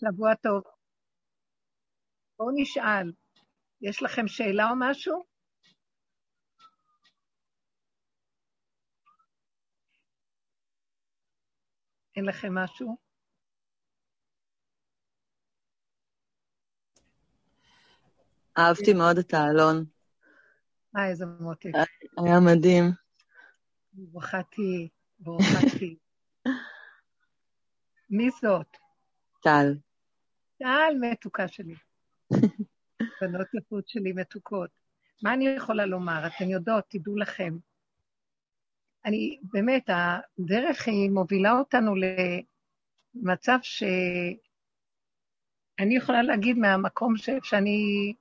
שבוע טוב. בואו נשאל, יש לכם שאלה או משהו? אין לכם משהו? אהבתי מאוד את האלון. אה, איזה מותק. היה מדהים. ברוכת היא, ברוכת היא. מי זאת? טל. טל, מתוקה שלי. בנות יפות שלי מתוקות. מה אני יכולה לומר? אתן יודעות, תדעו לכם. אני, באמת, הדרך היא מובילה אותנו למצב שאני יכולה להגיד מהמקום ש, שאני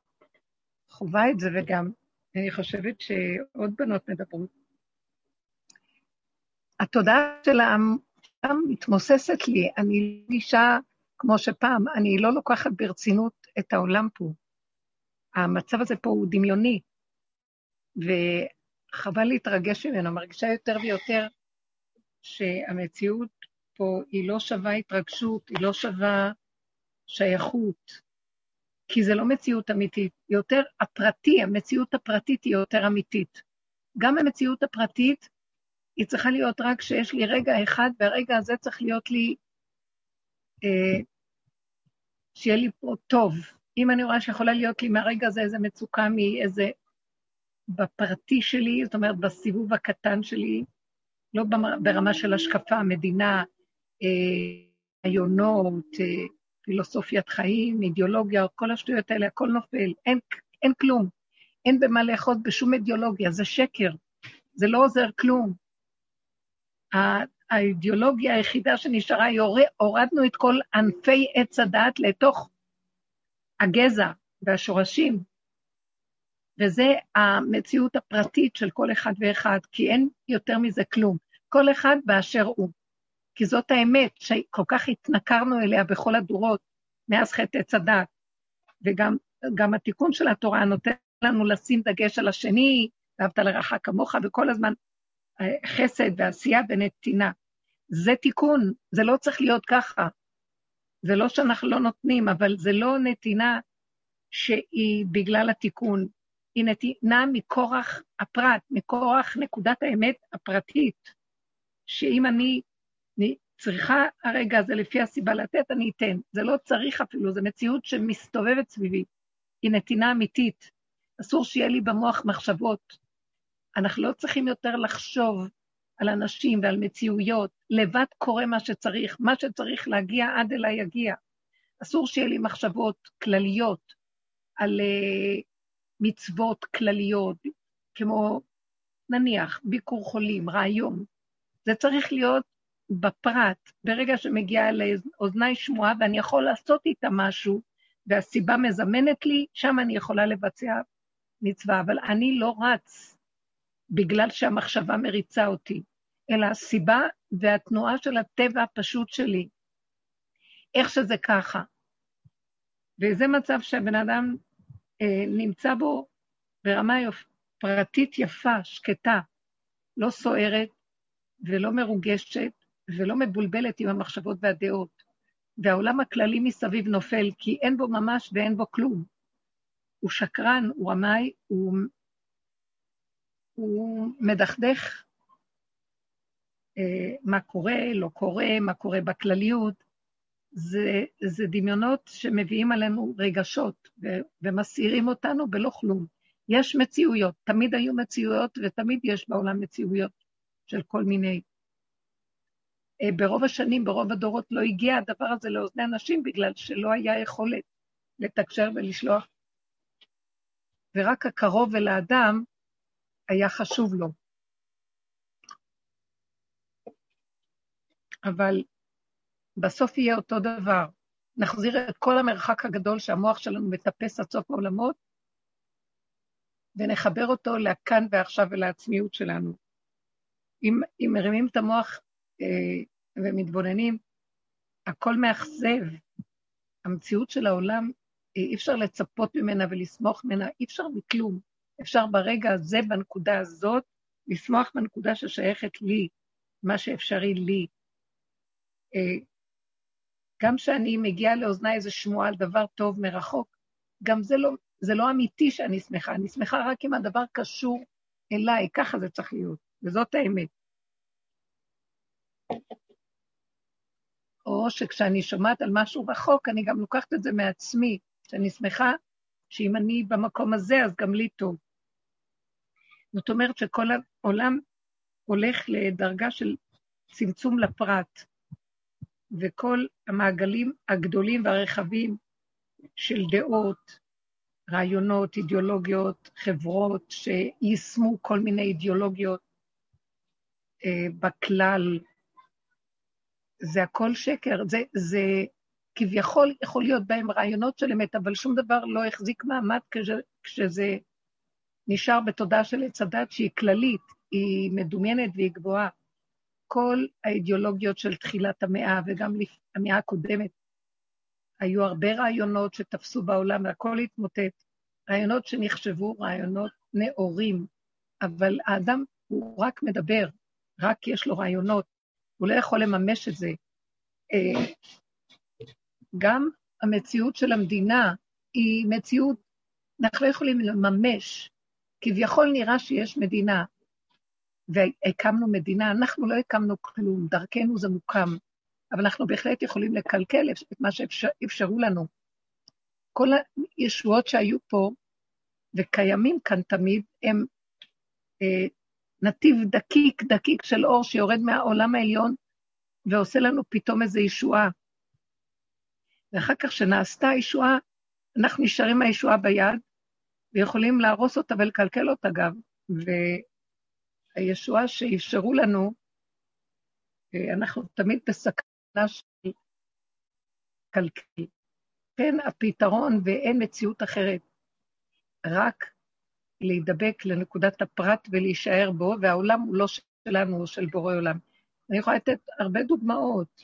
חווה את זה, וגם אני חושבת שעוד בנות מדברות. התודעה של העם מתמוססת לי, אני אישה כמו שפעם, אני לא לוקחת ברצינות את העולם פה. המצב הזה פה הוא דמיוני, וחבל להתרגש ממנו, מרגישה יותר ויותר שהמציאות פה היא לא שווה התרגשות, היא לא שווה שייכות, כי זה לא מציאות אמיתית, יותר הפרטי, המציאות הפרטית היא יותר אמיתית. גם המציאות הפרטית, היא צריכה להיות רק שיש לי רגע אחד, והרגע הזה צריך להיות לי, שיהיה לי פה טוב. אם אני רואה שיכולה להיות לי מהרגע הזה איזה מצוקה מאיזה, בפרטי שלי, זאת אומרת, בסיבוב הקטן שלי, לא ברמה של השקפה, מדינה, רעיונות, אה, אה, פילוסופיית חיים, אידיאולוגיה, כל השטויות האלה, הכל נופל, אין, אין כלום. אין במה לאחוז בשום אידיאולוגיה, זה שקר, זה לא עוזר כלום. האידיאולוגיה היחידה שנשארה היא הורדנו את כל ענפי עץ הדעת לתוך הגזע והשורשים, וזה המציאות הפרטית של כל אחד ואחד, כי אין יותר מזה כלום. כל אחד באשר הוא. כי זאת האמת שכל כך התנכרנו אליה בכל הדורות, מאז חטא עץ הדת. וגם התיקון של התורה נותן לנו לשים דגש על השני, ואהבת לרעך כמוך, וכל הזמן אה, חסד ועשייה ונתינה. זה תיקון, זה לא צריך להיות ככה. זה לא שאנחנו לא נותנים, אבל זה לא נתינה שהיא בגלל התיקון, היא נתינה מכורח הפרט, מכורח נקודת האמת הפרטית, שאם אני צריכה הרגע הזה לפי הסיבה לתת, אני אתן. זה לא צריך אפילו, זו מציאות שמסתובבת סביבי. היא נתינה אמיתית. אסור שיהיה לי במוח מחשבות. אנחנו לא צריכים יותר לחשוב על אנשים ועל מציאויות. לבד קורה מה שצריך, מה שצריך להגיע עד אליי יגיע. אסור שיהיה לי מחשבות כלליות על uh, מצוות כלליות, כמו נניח ביקור חולים, רעיון. זה צריך להיות בפרט, ברגע שמגיעה לאוזניי שמועה ואני יכול לעשות איתה משהו, והסיבה מזמנת לי, שם אני יכולה לבצע מצווה. אבל אני לא רץ בגלל שהמחשבה מריצה אותי, אלא הסיבה והתנועה של הטבע הפשוט שלי. איך שזה ככה. וזה מצב שהבן אדם אה, נמצא בו ברמה יופ, פרטית יפה, שקטה, לא סוערת ולא מרוגשת, ולא מבולבלת עם המחשבות והדעות. והעולם הכללי מסביב נופל, כי אין בו ממש ואין בו כלום. הוא שקרן, הוא רמאי, הוא, הוא מדכדך מה קורה, לא קורה, מה קורה בכלליות. זה, זה דמיונות שמביאים עלינו רגשות ו, ומסעירים אותנו בלא כלום. יש מציאויות, תמיד היו מציאויות ותמיד יש בעולם מציאויות של כל מיני אה, ברוב השנים, ברוב הדורות, לא הגיע הדבר הזה לאוזני אנשים בגלל שלא היה יכולת לתקשר ולשלוח. ורק הקרוב אל האדם היה חשוב לו. אבל בסוף יהיה אותו דבר. נחזיר את כל המרחק הגדול שהמוח שלנו מטפס עד סוף העולמות, ונחבר אותו לכאן ועכשיו ולעצמיות שלנו. אם, אם מרימים את המוח אה, ומתבוננים, הכל מאכזב. המציאות של העולם, אה, אי אפשר לצפות ממנה ולסמוך ממנה, אי אפשר מכלום. אפשר ברגע הזה, בנקודה הזאת, לשמוח בנקודה ששייכת לי, מה שאפשרי לי. אה, גם כשאני מגיעה לאוזניי איזו שמועה על דבר טוב מרחוק, גם זה לא, זה לא אמיתי שאני שמחה, אני שמחה רק אם הדבר קשור אליי, ככה זה צריך להיות, וזאת האמת. או שכשאני שומעת על משהו רחוק, אני גם לוקחת את זה מעצמי, שאני שמחה שאם אני במקום הזה, אז גם לי טוב. זאת אומרת שכל העולם הולך לדרגה של צמצום לפרט, וכל המעגלים הגדולים והרחבים של דעות, רעיונות, אידיאולוגיות, חברות שיישמו כל מיני אידיאולוגיות אה, בכלל, זה הכל שקר. זה, זה כביכול יכול להיות בהם רעיונות של אמת, אבל שום דבר לא החזיק מעמד כש, כשזה נשאר בתודעה של עץ הדת שהיא כללית, היא מדומיינת והיא גבוהה. כל האידיאולוגיות של תחילת המאה וגם המאה הקודמת, היו הרבה רעיונות שתפסו בעולם והכל התמוטט. רעיונות שנחשבו רעיונות נאורים, אבל האדם הוא רק מדבר, רק יש לו רעיונות, הוא לא יכול לממש את זה. אה, גם המציאות של המדינה היא מציאות, אנחנו לא יכולים לממש. כביכול נראה שיש מדינה, והקמנו מדינה, אנחנו לא הקמנו כלום, דרכנו זה מוקם, אבל אנחנו בהחלט יכולים לקלקל את מה שאפשרו לנו. כל הישועות שהיו פה וקיימים כאן תמיד, הם אה, נתיב דקיק דקיק של אור שיורד מהעולם העליון ועושה לנו פתאום איזו ישועה. ואחר כך שנעשתה הישועה, אנחנו נשארים מהישועה ביד, ויכולים להרוס אותה ולקלקל אותה גם. והישועה שאפשרו לנו, אה, אנחנו תמיד בסכנה של קלקל. כן, הפתרון ואין מציאות אחרת, רק להידבק לנקודת הפרט ולהישאר בו, והעולם הוא לא שלנו, הוא של בורא עולם. אני יכולה לתת הרבה דוגמאות.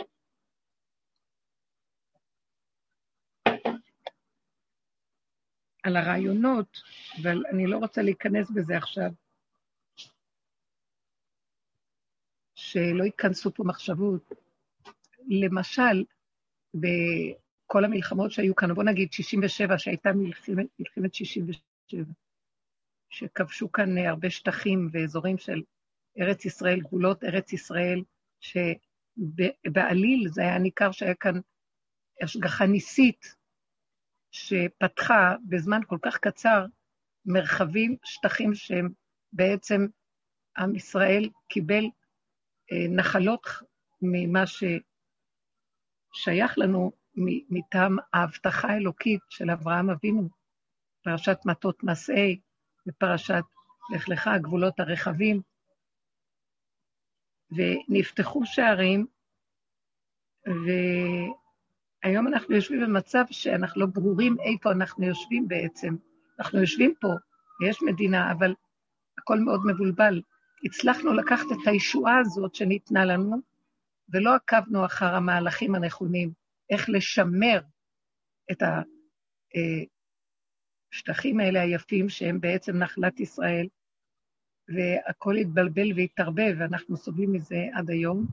על הרעיונות, אבל אני לא רוצה להיכנס בזה עכשיו, שלא ייכנסו פה מחשבות. למשל, בכל המלחמות שהיו כאן, בוא נגיד 67, שהייתה מלחמת, מלחמת 67, שכבשו כאן הרבה שטחים ואזורים של ארץ ישראל, גבולות ארץ ישראל, שבעליל זה היה ניכר שהיה כאן השגחה ניסית שפתחה בזמן כל כך קצר מרחבים, שטחים שהם בעצם עם ישראל קיבל נחלות ממה ששייך לנו מטעם ההבטחה האלוקית של אברהם אבינו, פרשת מטות מסעי ופרשת לך לך, הגבולות הרחבים, ונפתחו שערים, ו... היום אנחנו יושבים במצב שאנחנו לא ברורים איפה אנחנו יושבים בעצם. אנחנו יושבים פה, ויש מדינה, אבל הכל מאוד מבולבל. הצלחנו לקחת את הישועה הזאת שניתנה לנו, ולא עקבנו אחר המהלכים הנכונים, איך לשמר את השטחים האלה היפים, שהם בעצם נחלת ישראל, והכל התבלבל והתערבב, ואנחנו סובלים מזה עד היום.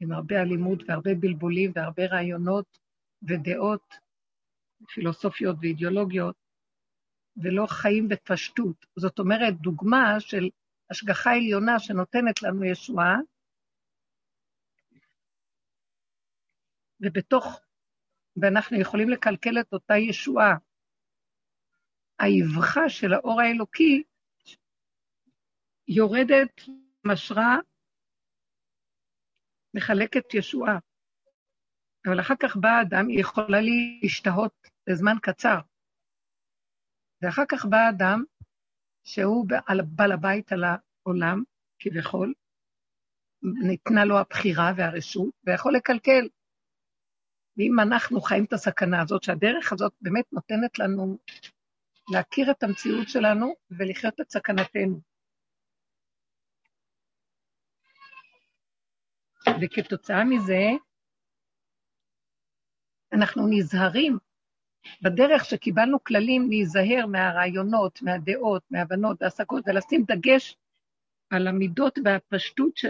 עם הרבה אלימות והרבה בלבולים והרבה רעיונות ודעות פילוסופיות ואידיאולוגיות, ולא חיים בפשטות. זאת אומרת, דוגמה של השגחה עליונה שנותנת לנו ישועה, ובתוך, ואנחנו יכולים לקלקל את אותה ישועה. האבחה של האור האלוקי יורדת, משרה מחלקת ישועה. אבל אחר כך בא אדם, היא יכולה להשתהות לזמן קצר. ואחר כך בא אדם שהוא בעל הבית על העולם, כביכול, ניתנה לו הבחירה והרשות, ויכול לקלקל. ואם אנחנו חיים את הסכנה הזאת, שהדרך הזאת באמת נותנת לנו להכיר את המציאות שלנו ולחיות את סכנתנו. וכתוצאה מזה, אנחנו נזהרים בדרך שקיבלנו כללים להיזהר מהרעיונות, מהדעות, מהבנות והשגות, ולשים דגש על המידות והפשטות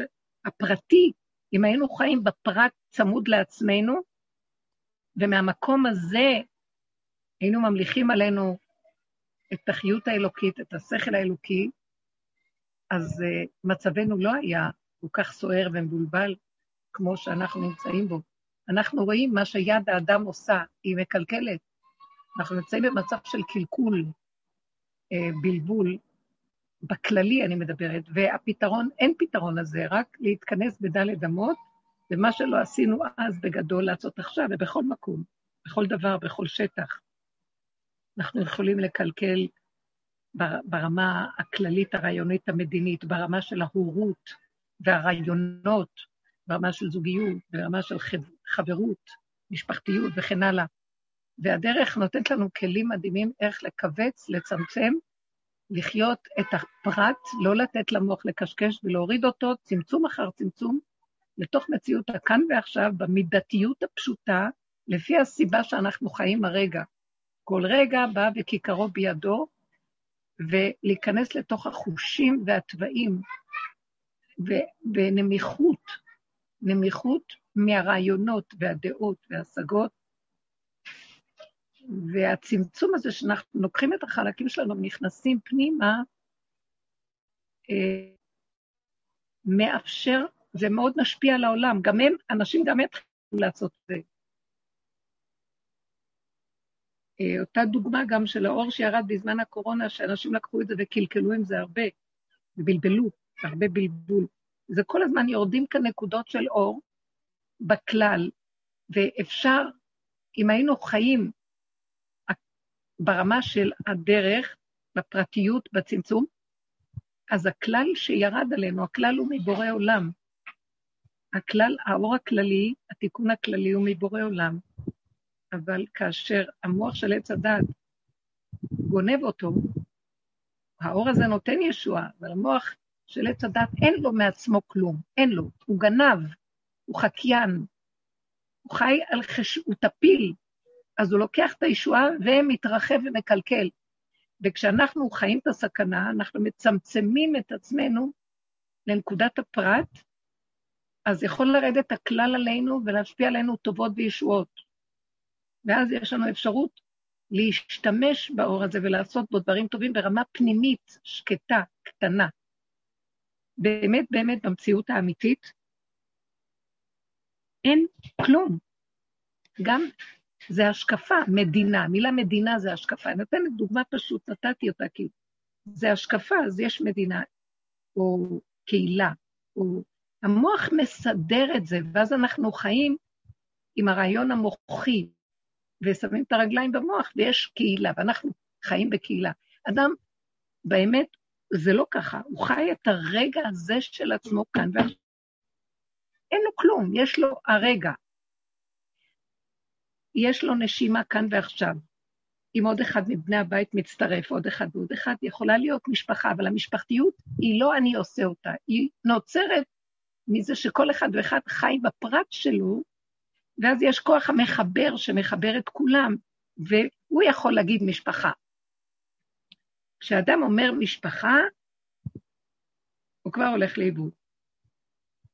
הפרטי, אם היינו חיים בפרט צמוד לעצמנו, ומהמקום הזה היינו ממליכים עלינו את החיות האלוקית, את השכל האלוקי, אז uh, מצבנו לא היה כל כך סוער ומבולבל כמו שאנחנו נמצאים בו. אנחנו רואים מה שיד האדם עושה, היא מקלקלת. אנחנו נמצאים במצב של קלקול, uh, בלבול, בכללי אני מדברת, והפתרון, אין פתרון לזה, רק להתכנס בדלת אמות, ומה שלא עשינו אז בגדול לעשות עכשיו, ובכל מקום, בכל דבר, בכל שטח. אנחנו יכולים לקלקל ברמה הכללית, הרעיונית, המדינית, ברמה של ההורות והרעיונות, ברמה של זוגיות, ברמה של חברות, משפחתיות וכן הלאה. והדרך נותנת לנו כלים מדהימים איך לכווץ, לצמצם, לחיות את הפרט, לא לתת למוח לקשקש ולהוריד אותו צמצום אחר צמצום לתוך מציאות הכאן ועכשיו, במידתיות הפשוטה, לפי הסיבה שאנחנו חיים הרגע. כל רגע בא וכיכרו בידו, ולהיכנס לתוך החושים והתוואים, ונמיכות, נמיכות מהרעיונות והדעות וההשגות, והצמצום הזה שאנחנו לוקחים את החלקים שלנו ונכנסים פנימה, אה, מאפשר, זה מאוד משפיע על העולם. גם הם, אנשים גם יתחילו לעשות את זה. אה, אותה דוגמה גם של האור שירד בזמן הקורונה, שאנשים לקחו את זה וקלקלו עם זה הרבה, ובלבלו, הרבה בלבול. זה כל הזמן יורדים כאן נקודות של אור בכלל, ואפשר, אם היינו חיים ברמה של הדרך, בפרטיות, בצמצום, אז הכלל שירד עלינו, הכלל הוא מבורא עולם. הכלל, האור הכללי, התיקון הכללי הוא מבורא עולם. אבל כאשר המוח של עץ הדת גונב אותו, האור הזה נותן ישועה, אבל המוח של עץ הדת אין לו מעצמו כלום, אין לו, הוא גנב, הוא חקיין, הוא חי על חש... הוא טפיל, אז הוא לוקח את הישועה ומתרחב ומקלקל. וכשאנחנו חיים את הסכנה, אנחנו מצמצמים את עצמנו לנקודת הפרט, אז יכול לרדת הכלל עלינו ולהשפיע עלינו טובות וישועות. ואז יש לנו אפשרות להשתמש באור הזה ולעשות בו דברים טובים ברמה פנימית, שקטה, קטנה. באמת, באמת, במציאות האמיתית, אין כלום. גם זה השקפה, מדינה. מילה מדינה זה השקפה. אני נותנת דוגמה פשוט, נתתי אותה כי זה השקפה, אז יש מדינה, או קהילה, או... המוח מסדר את זה, ואז אנחנו חיים עם הרעיון המוחי, ושמים את הרגליים במוח, ויש קהילה, ואנחנו חיים בקהילה. אדם, באמת, זה לא ככה, הוא חי את הרגע הזה של עצמו כאן, ואין לו כלום, יש לו הרגע. יש לו נשימה כאן ועכשיו. אם עוד אחד מבני הבית מצטרף, עוד אחד ועוד אחד, יכולה להיות משפחה, אבל המשפחתיות היא לא אני עושה אותה, היא נוצרת מזה שכל אחד ואחד חי בפרט שלו, ואז יש כוח המחבר שמחבר את כולם, והוא יכול להגיד משפחה. כשאדם אומר משפחה, הוא כבר הולך לאיבוד.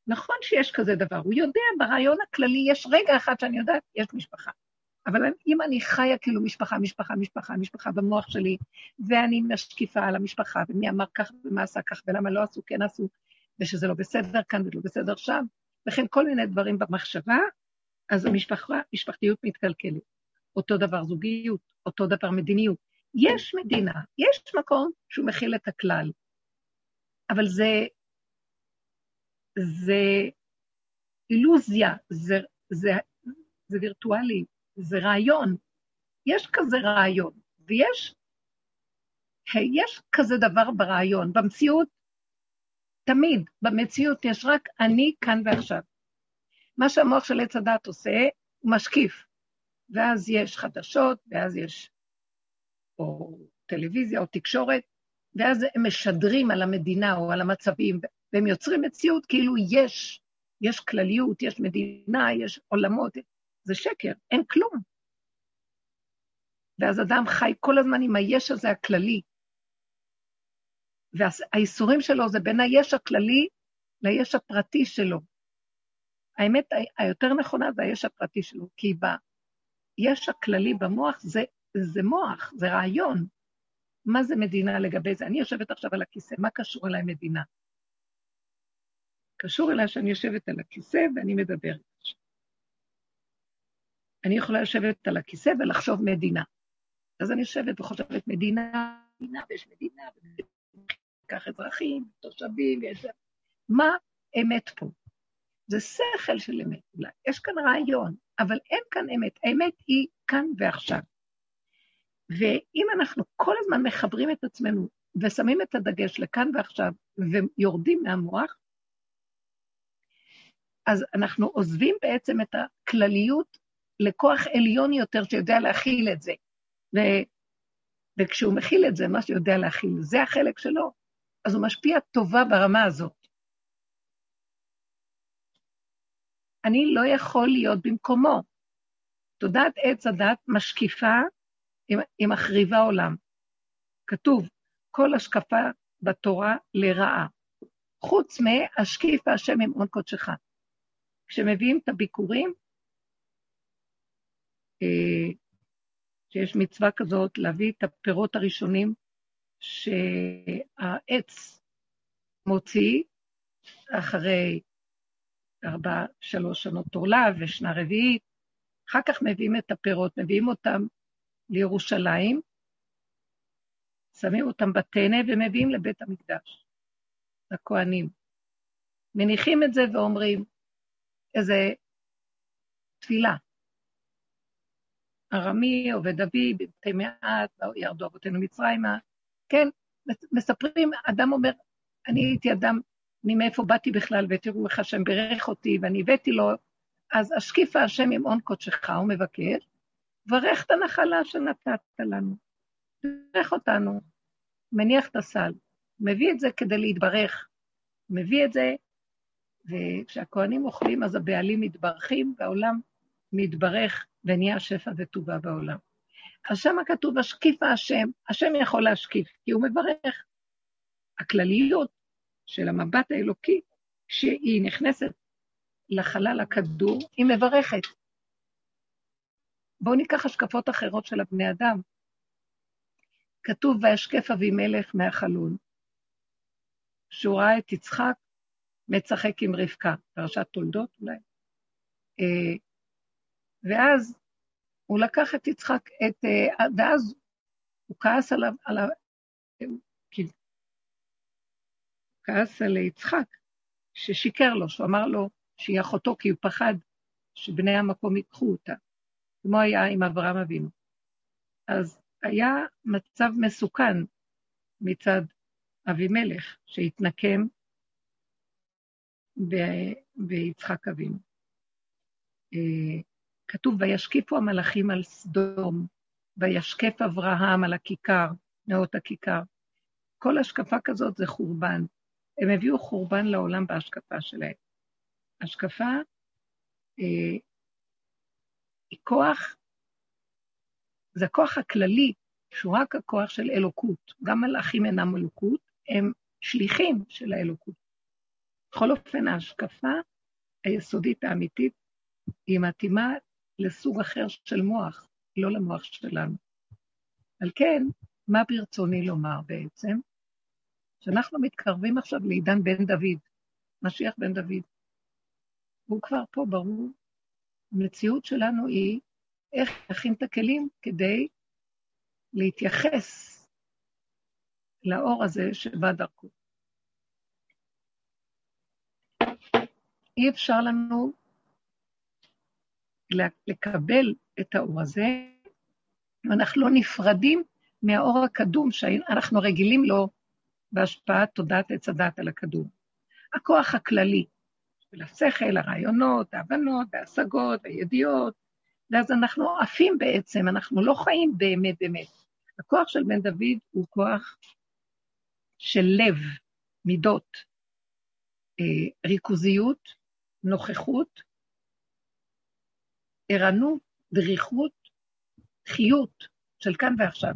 נכון שיש כזה דבר, הוא יודע, ברעיון הכללי יש רגע אחד שאני יודעת, יש משפחה. אבל אם אני חיה כאילו משפחה, משפחה, משפחה, משפחה במוח שלי, ואני משקיפה על המשפחה, ומי אמר כך ומה עשה כך, ולמה לא עשו, כן עשו, ושזה לא בסדר כאן ולא בסדר שם, וכן כל מיני דברים במחשבה, אז המשפחה, משפחתיות מתקלקלת. אותו דבר זוגיות, אותו דבר מדיניות. יש מדינה, יש מקום שהוא מכיל את הכלל, אבל זה, זה אילוזיה, זה, זה, זה וירטואלי, זה רעיון. יש כזה רעיון, ויש יש כזה דבר ברעיון. במציאות, תמיד, במציאות יש רק אני כאן ועכשיו. מה שהמוח של עץ הדת עושה, הוא משקיף. ואז יש חדשות, ואז יש או טלוויזיה או תקשורת, ואז הם משדרים על המדינה או על המצבים, והם יוצרים מציאות כאילו יש, יש כלליות, יש מדינה, יש עולמות, זה שקר, אין כלום. ואז אדם חי כל הזמן עם היש הזה הכללי. והאיסורים שלו זה בין היש הכללי ליש הפרטי שלו. האמת היותר נכונה זה היש הפרטי שלו, כי יש הכללי במוח, זה, זה מוח, זה רעיון. מה זה מדינה לגבי זה? אני יושבת עכשיו על הכיסא, מה קשור אליי מדינה? קשור אליי שאני יושבת על הכיסא ואני מדברת. אני יכולה לשבת על הכיסא ולחשוב מדינה. אז אני יושבת וחושבת מדינה, מדינה ויש מדינה, וכך אזרחים, תושבים, ויש... מה אמת פה? זה שכל של אמת אולי. יש כאן רעיון, אבל אין כאן אמת. האמת היא כאן ועכשיו. ואם אנחנו כל הזמן מחברים את עצמנו ושמים את הדגש לכאן ועכשיו ויורדים מהמוח, אז אנחנו עוזבים בעצם את הכלליות לכוח עליון יותר שיודע להכיל את זה. ו... וכשהוא מכיל את זה, מה שיודע להכיל, זה החלק שלו, אז הוא משפיע טובה ברמה הזאת. אני לא יכול להיות במקומו. תודעת עץ הדת משקיפה, היא מחריבה עולם. כתוב, כל השקפה בתורה לרעה, חוץ מהשקיף השם עם עון קודשך. כשמביאים את הביקורים, שיש מצווה כזאת להביא את הפירות הראשונים שהעץ מוציא אחרי ארבע, שלוש שנות עורלה ושנה רביעית. אחר כך מביאים את הפירות, מביאים אותם לירושלים, שמים אותם בטנא ומביאים לבית המקדש, לכהנים. מניחים את זה ואומרים, איזה תפילה. ארמי, עובד אבי, בבתי מעט, ירדו אבותינו מצרימה. כן, מספרים, אדם אומר, אני הייתי אדם, אני מאיפה באתי בכלל, ותראו איך השם בירך אותי, ואני הבאתי לו, אז השקיפה השם עם עון קודשך, הוא מבקש, ברך את הנחלה שנתת לנו. ברך אותנו, מניח את הסל, מביא את זה כדי להתברך, מביא את זה, וכשהכוהנים אוכלים אז הבעלים מתברכים, והעולם מתברך ונהיה שפע וטובה בעולם. אז שמה כתוב, השקיפה השם, השם יכול להשקיף, כי הוא מברך. הכלליות של המבט האלוקי, כשהיא נכנסת לחלל הכדור, היא מברכת. בואו ניקח השקפות אחרות של הבני אדם. כתוב, וישקף אבימלך מהחלון, שהוא ראה את יצחק משחק עם רבקה, פרשת תולדות אולי. אה, ואז הוא לקח את יצחק, את, אה, ואז הוא כעס עליו, עליו כאילו, כעס על יצחק, ששיקר לו, שהוא אמר לו שהיא אחותו, כי הוא פחד שבני המקום ייקחו אותה, כמו היה עם אברהם אבינו. אז היה מצב מסוכן מצד אבימלך, שהתנקם ביצחק אבינו. כתוב, וישקיפו המלאכים על סדום, וישקף אברהם על הכיכר, נאות הכיכר. כל השקפה כזאת זה חורבן. הם הביאו חורבן לעולם בהשקפה שלהם. השקפה אה, היא כוח, זה הכוח הכללי, שהוא רק הכוח של אלוקות. גם מלאכים אינם אלוקות, הם שליחים של האלוקות. בכל אופן, ההשקפה היסודית האמיתית היא מתאימה לסוג אחר של מוח, לא למוח שלנו. על כן, מה ברצוני לומר בעצם? שאנחנו מתקרבים עכשיו לעידן בן דוד, משיח בן דוד. הוא כבר פה, ברור. המציאות שלנו היא איך להכין את הכלים כדי להתייחס לאור הזה שבא דרכו. אי אפשר לנו לקבל את האור הזה, ואנחנו לא נפרדים מהאור הקדום שאנחנו רגילים לו בהשפעת תודעת עץ הדת על הכדור. הכוח הכללי של השכל, הרעיונות, ההבנות, ההשגות, הידיעות, ואז אנחנו עפים בעצם, אנחנו לא חיים באמת באמת. הכוח של בן דוד הוא כוח של לב, מידות, אה, ריכוזיות, נוכחות, ערנות, דריכות, חיות של כאן ועכשיו.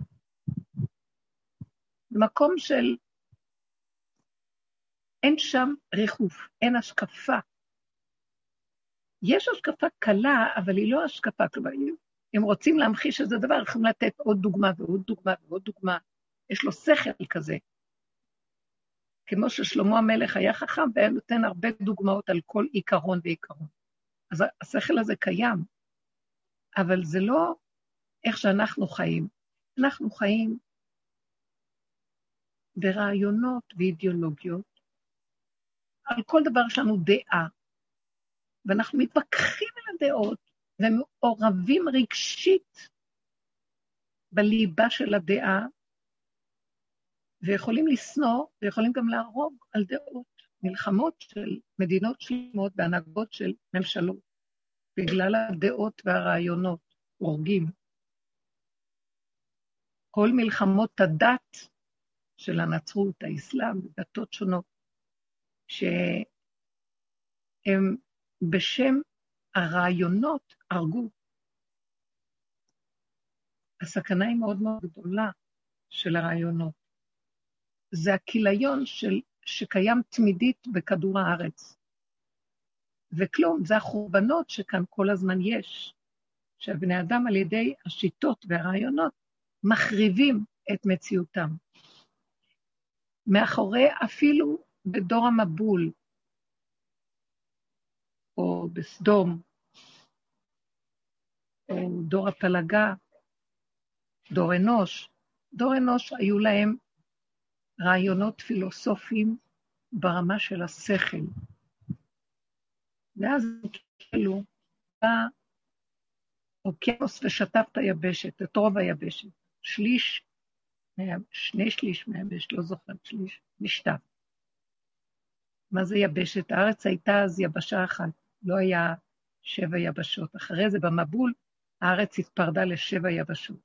מקום של... אין שם ריחוף, אין השקפה. יש השקפה קלה, אבל היא לא השקפה, כלומר, אם רוצים להמחיש איזה דבר, יכולים לתת עוד דוגמה ועוד דוגמה ועוד דוגמה. יש לו שכל כזה. כמו ששלמה המלך היה חכם והיה נותן הרבה דוגמאות על כל עיקרון ועיקרון. אז השכל הזה קיים, אבל זה לא איך שאנחנו חיים. אנחנו חיים ברעיונות ואידיאולוגיות. על כל דבר יש לנו דעה, ואנחנו מתווכחים על הדעות, ומעורבים רגשית בליבה של הדעה, ויכולים לשנוא, ויכולים גם להרוג על דעות, מלחמות של מדינות שלמות והנהגות של ממשלות, בגלל הדעות והרעיונות, הורגים. כל מלחמות הדת של הנצרות, האסלאם, דתות שונות, שהם בשם הרעיונות הרגו. הסכנה היא מאוד מאוד גדולה של הרעיונות. זה הכיליון של, שקיים תמידית בכדור הארץ. וכלום, זה החורבנות שכאן כל הזמן יש, שהבני אדם על ידי השיטות והרעיונות מחריבים את מציאותם. מאחורי אפילו בדור המבול, או בסדום, או דור הפלגה, דור אנוש. דור אנוש היו להם רעיונות פילוסופיים ברמה של השכל. ואז כאילו, בא אוקיינוס ושטף את היבשת, את רוב היבשת. שליש, שני שליש מהיבשת, לא זוכרת, שליש, נשטף. מה זה יבשת? הארץ הייתה אז יבשה אחת, לא היה שבע יבשות. אחרי זה, במבול, הארץ התפרדה לשבע יבשות.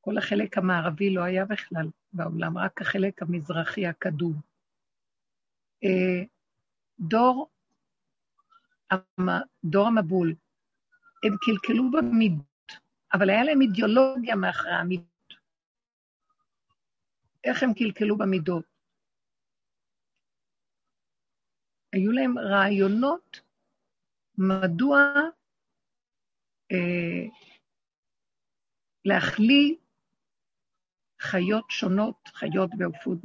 כל החלק המערבי לא היה בכלל בעולם, רק החלק המזרחי הקדום. אה, דור, דור המבול, הם קלקלו במידות, אבל היה להם אידיאולוגיה מאחורי המידות. איך הם קלקלו במידות? היו להם רעיונות מדוע אה, להחליא חיות שונות, חיות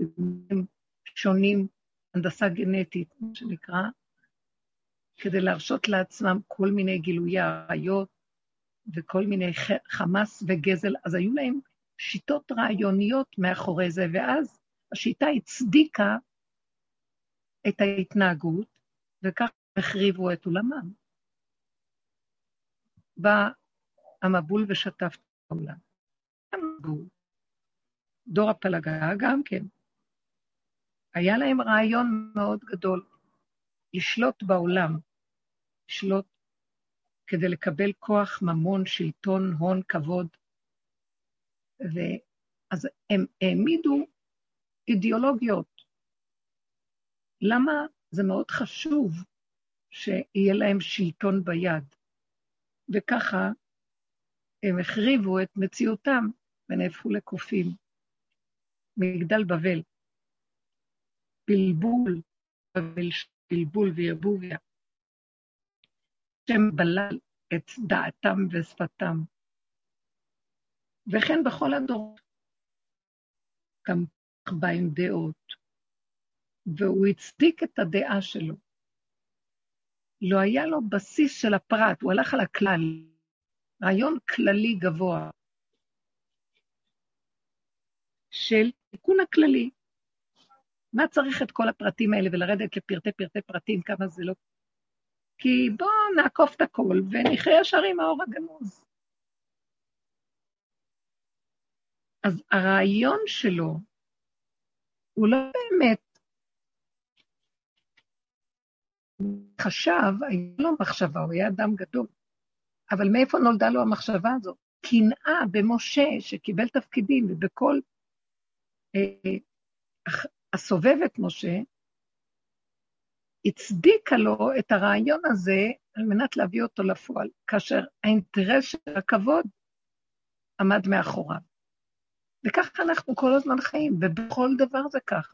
במינים שונים, הנדסה גנטית, מה שנקרא, כדי להרשות לעצמם כל מיני גילויי עריות וכל מיני חמאס וגזל, אז היו להם שיטות רעיוניות מאחורי זה, ואז השיטה הצדיקה את ההתנהגות, וכך החריבו את עולמם. בא המבול ושטף את העולם. דור הפלגה גם כן. היה להם רעיון מאוד גדול, לשלוט בעולם, לשלוט כדי לקבל כוח, ממון, שלטון, הון, כבוד. ואז הם העמידו אידיאולוגיות. למה זה מאוד חשוב שיהיה להם שלטון ביד? וככה הם החריבו את מציאותם ונהפכו לקופים. מגדל בבל. בלבול, בלבול וערבוביה. השם בלל את דעתם ושפתם. וכן בכל הדורות. גם בא עם דעות, והוא הצדיק את הדעה שלו. לא היה לו בסיס של הפרט, הוא הלך על הכלל, רעיון כללי גבוה של התיקון הכללי. מה צריך את כל הפרטים האלה ולרדת לפרטי פרטי פרטים, כמה זה לא... כי בואו נעקוף את הכל ונחיה ישר עם האור הגנוז. אז הרעיון שלו הוא לא באמת חשב, הייתה לו מחשבה, הוא היה אדם גדול, אבל מאיפה נולדה לו המחשבה הזאת? קנאה במשה שקיבל תפקידים ובכל הסובב את משה, הצדיקה לו את הרעיון הזה על מנת להביא אותו לפועל, כאשר האינטרס של הכבוד עמד מאחוריו. וככה אנחנו כל הזמן חיים, ובכל דבר זה ככה.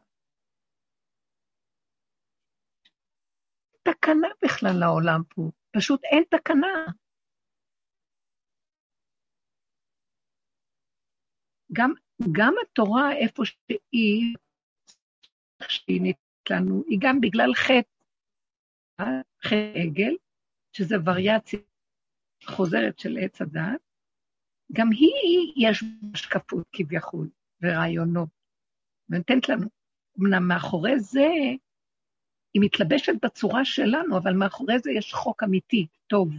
תקנה בכלל לעולם פה, פשוט אין תקנה. גם, גם התורה, איפה שהיא, איך שהיא ניתנת לנו, היא גם בגלל חטא, חטא עגל, שזה וריאציה חוזרת של עץ הדת, גם היא, יש השקפות כביכול, ורעיונות, ונותנת לנו. אמנם מאחורי זה, היא מתלבשת בצורה שלנו, אבל מאחורי זה יש חוק אמיתי, טוב.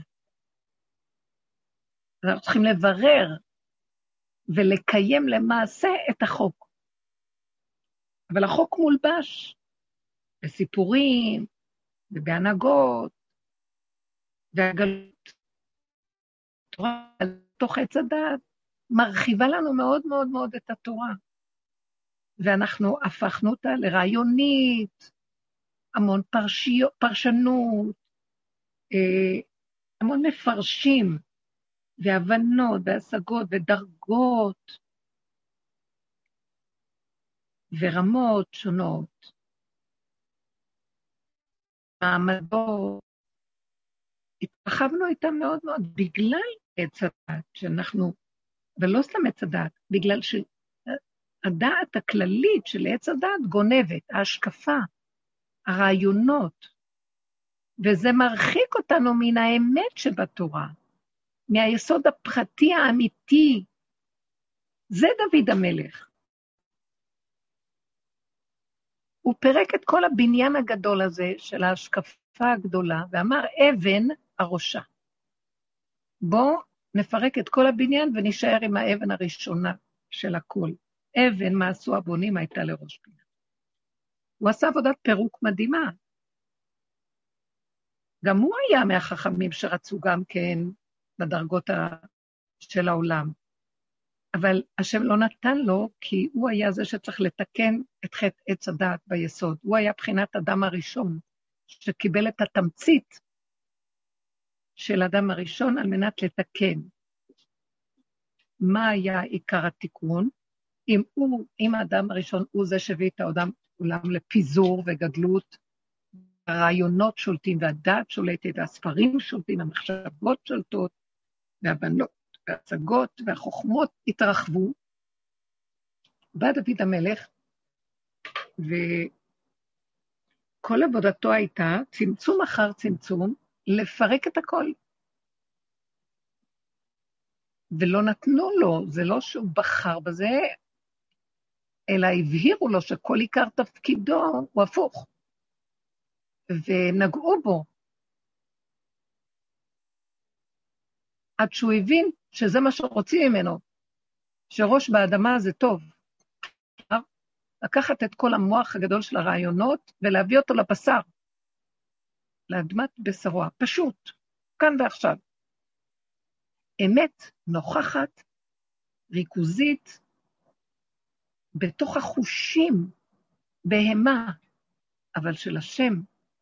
אנחנו צריכים לברר ולקיים למעשה את החוק. אבל החוק מולבש בסיפורים ובהנהגות והגלות. תורה תוך עץ הדעת מרחיבה לנו מאוד מאוד מאוד את התורה. ואנחנו הפכנו אותה לרעיונית, המון פרשיות, פרשנות, אה, המון מפרשים, והבנות, והשגות, ודרגות, ורמות שונות, מעמדות. התרחבנו איתם מאוד מאוד בגלל עץ הדת, שאנחנו, ולא סתם עץ הדת, בגלל שהדעת הכללית של עץ הדת גונבת, ההשקפה, הרעיונות, וזה מרחיק אותנו מן האמת שבתורה, מהיסוד הפרטי האמיתי. זה דוד המלך. הוא פירק את כל הבניין הגדול הזה של ההשקפה הגדולה, ואמר, אבן הראשה. בואו נפרק את כל הבניין ונישאר עם האבן הראשונה של הכול. אבן, מה עשו הבונים, הייתה לראש פינה. הוא עשה עבודת פירוק מדהימה. גם הוא היה מהחכמים שרצו גם כן בדרגות. של העולם. אבל השם לא נתן לו, כי הוא היה זה שצריך לתקן את חטא עץ הדעת ביסוד. הוא היה בחינת אדם הראשון, שקיבל את התמצית של אדם הראשון על מנת לתקן. מה היה עיקר התיקון? אם הוא, אם האדם הראשון הוא זה שהביא את העולם עולם לפיזור וגדלות, הרעיונות שולטים והדעת שולטת, והספרים שולטים, המחשבות שולטות, והבנות, וההצגות והחוכמות התרחבו. בא דוד המלך, וכל עבודתו הייתה, צמצום אחר צמצום, לפרק את הכל. ולא נתנו לו, זה לא שהוא בחר בזה, אלא הבהירו לו שכל עיקר תפקידו הוא הפוך. ונגעו בו. עד שהוא הבין שזה מה שרוצים ממנו, שראש באדמה זה טוב. לקחת את כל המוח הגדול של הרעיונות ולהביא אותו לבשר. לאדמת בשרו, פשוט, כאן ועכשיו. אמת נוכחת, ריכוזית, בתוך החושים, בהמה, אבל של השם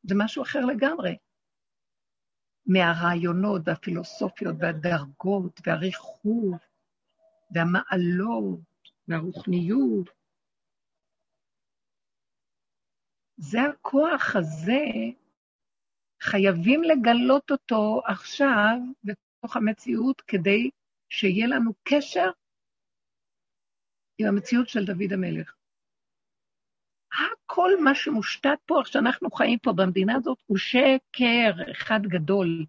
זה משהו אחר לגמרי. מהרעיונות והפילוסופיות והדרגות והריחוב והמעלות והרוחניות. זה הכוח הזה חייבים לגלות אותו עכשיו בתוך המציאות כדי שיהיה לנו קשר עם המציאות של דוד המלך. הכל מה שמושתת פה, איך שאנחנו חיים פה במדינה הזאת, הוא שקר אחד גדול.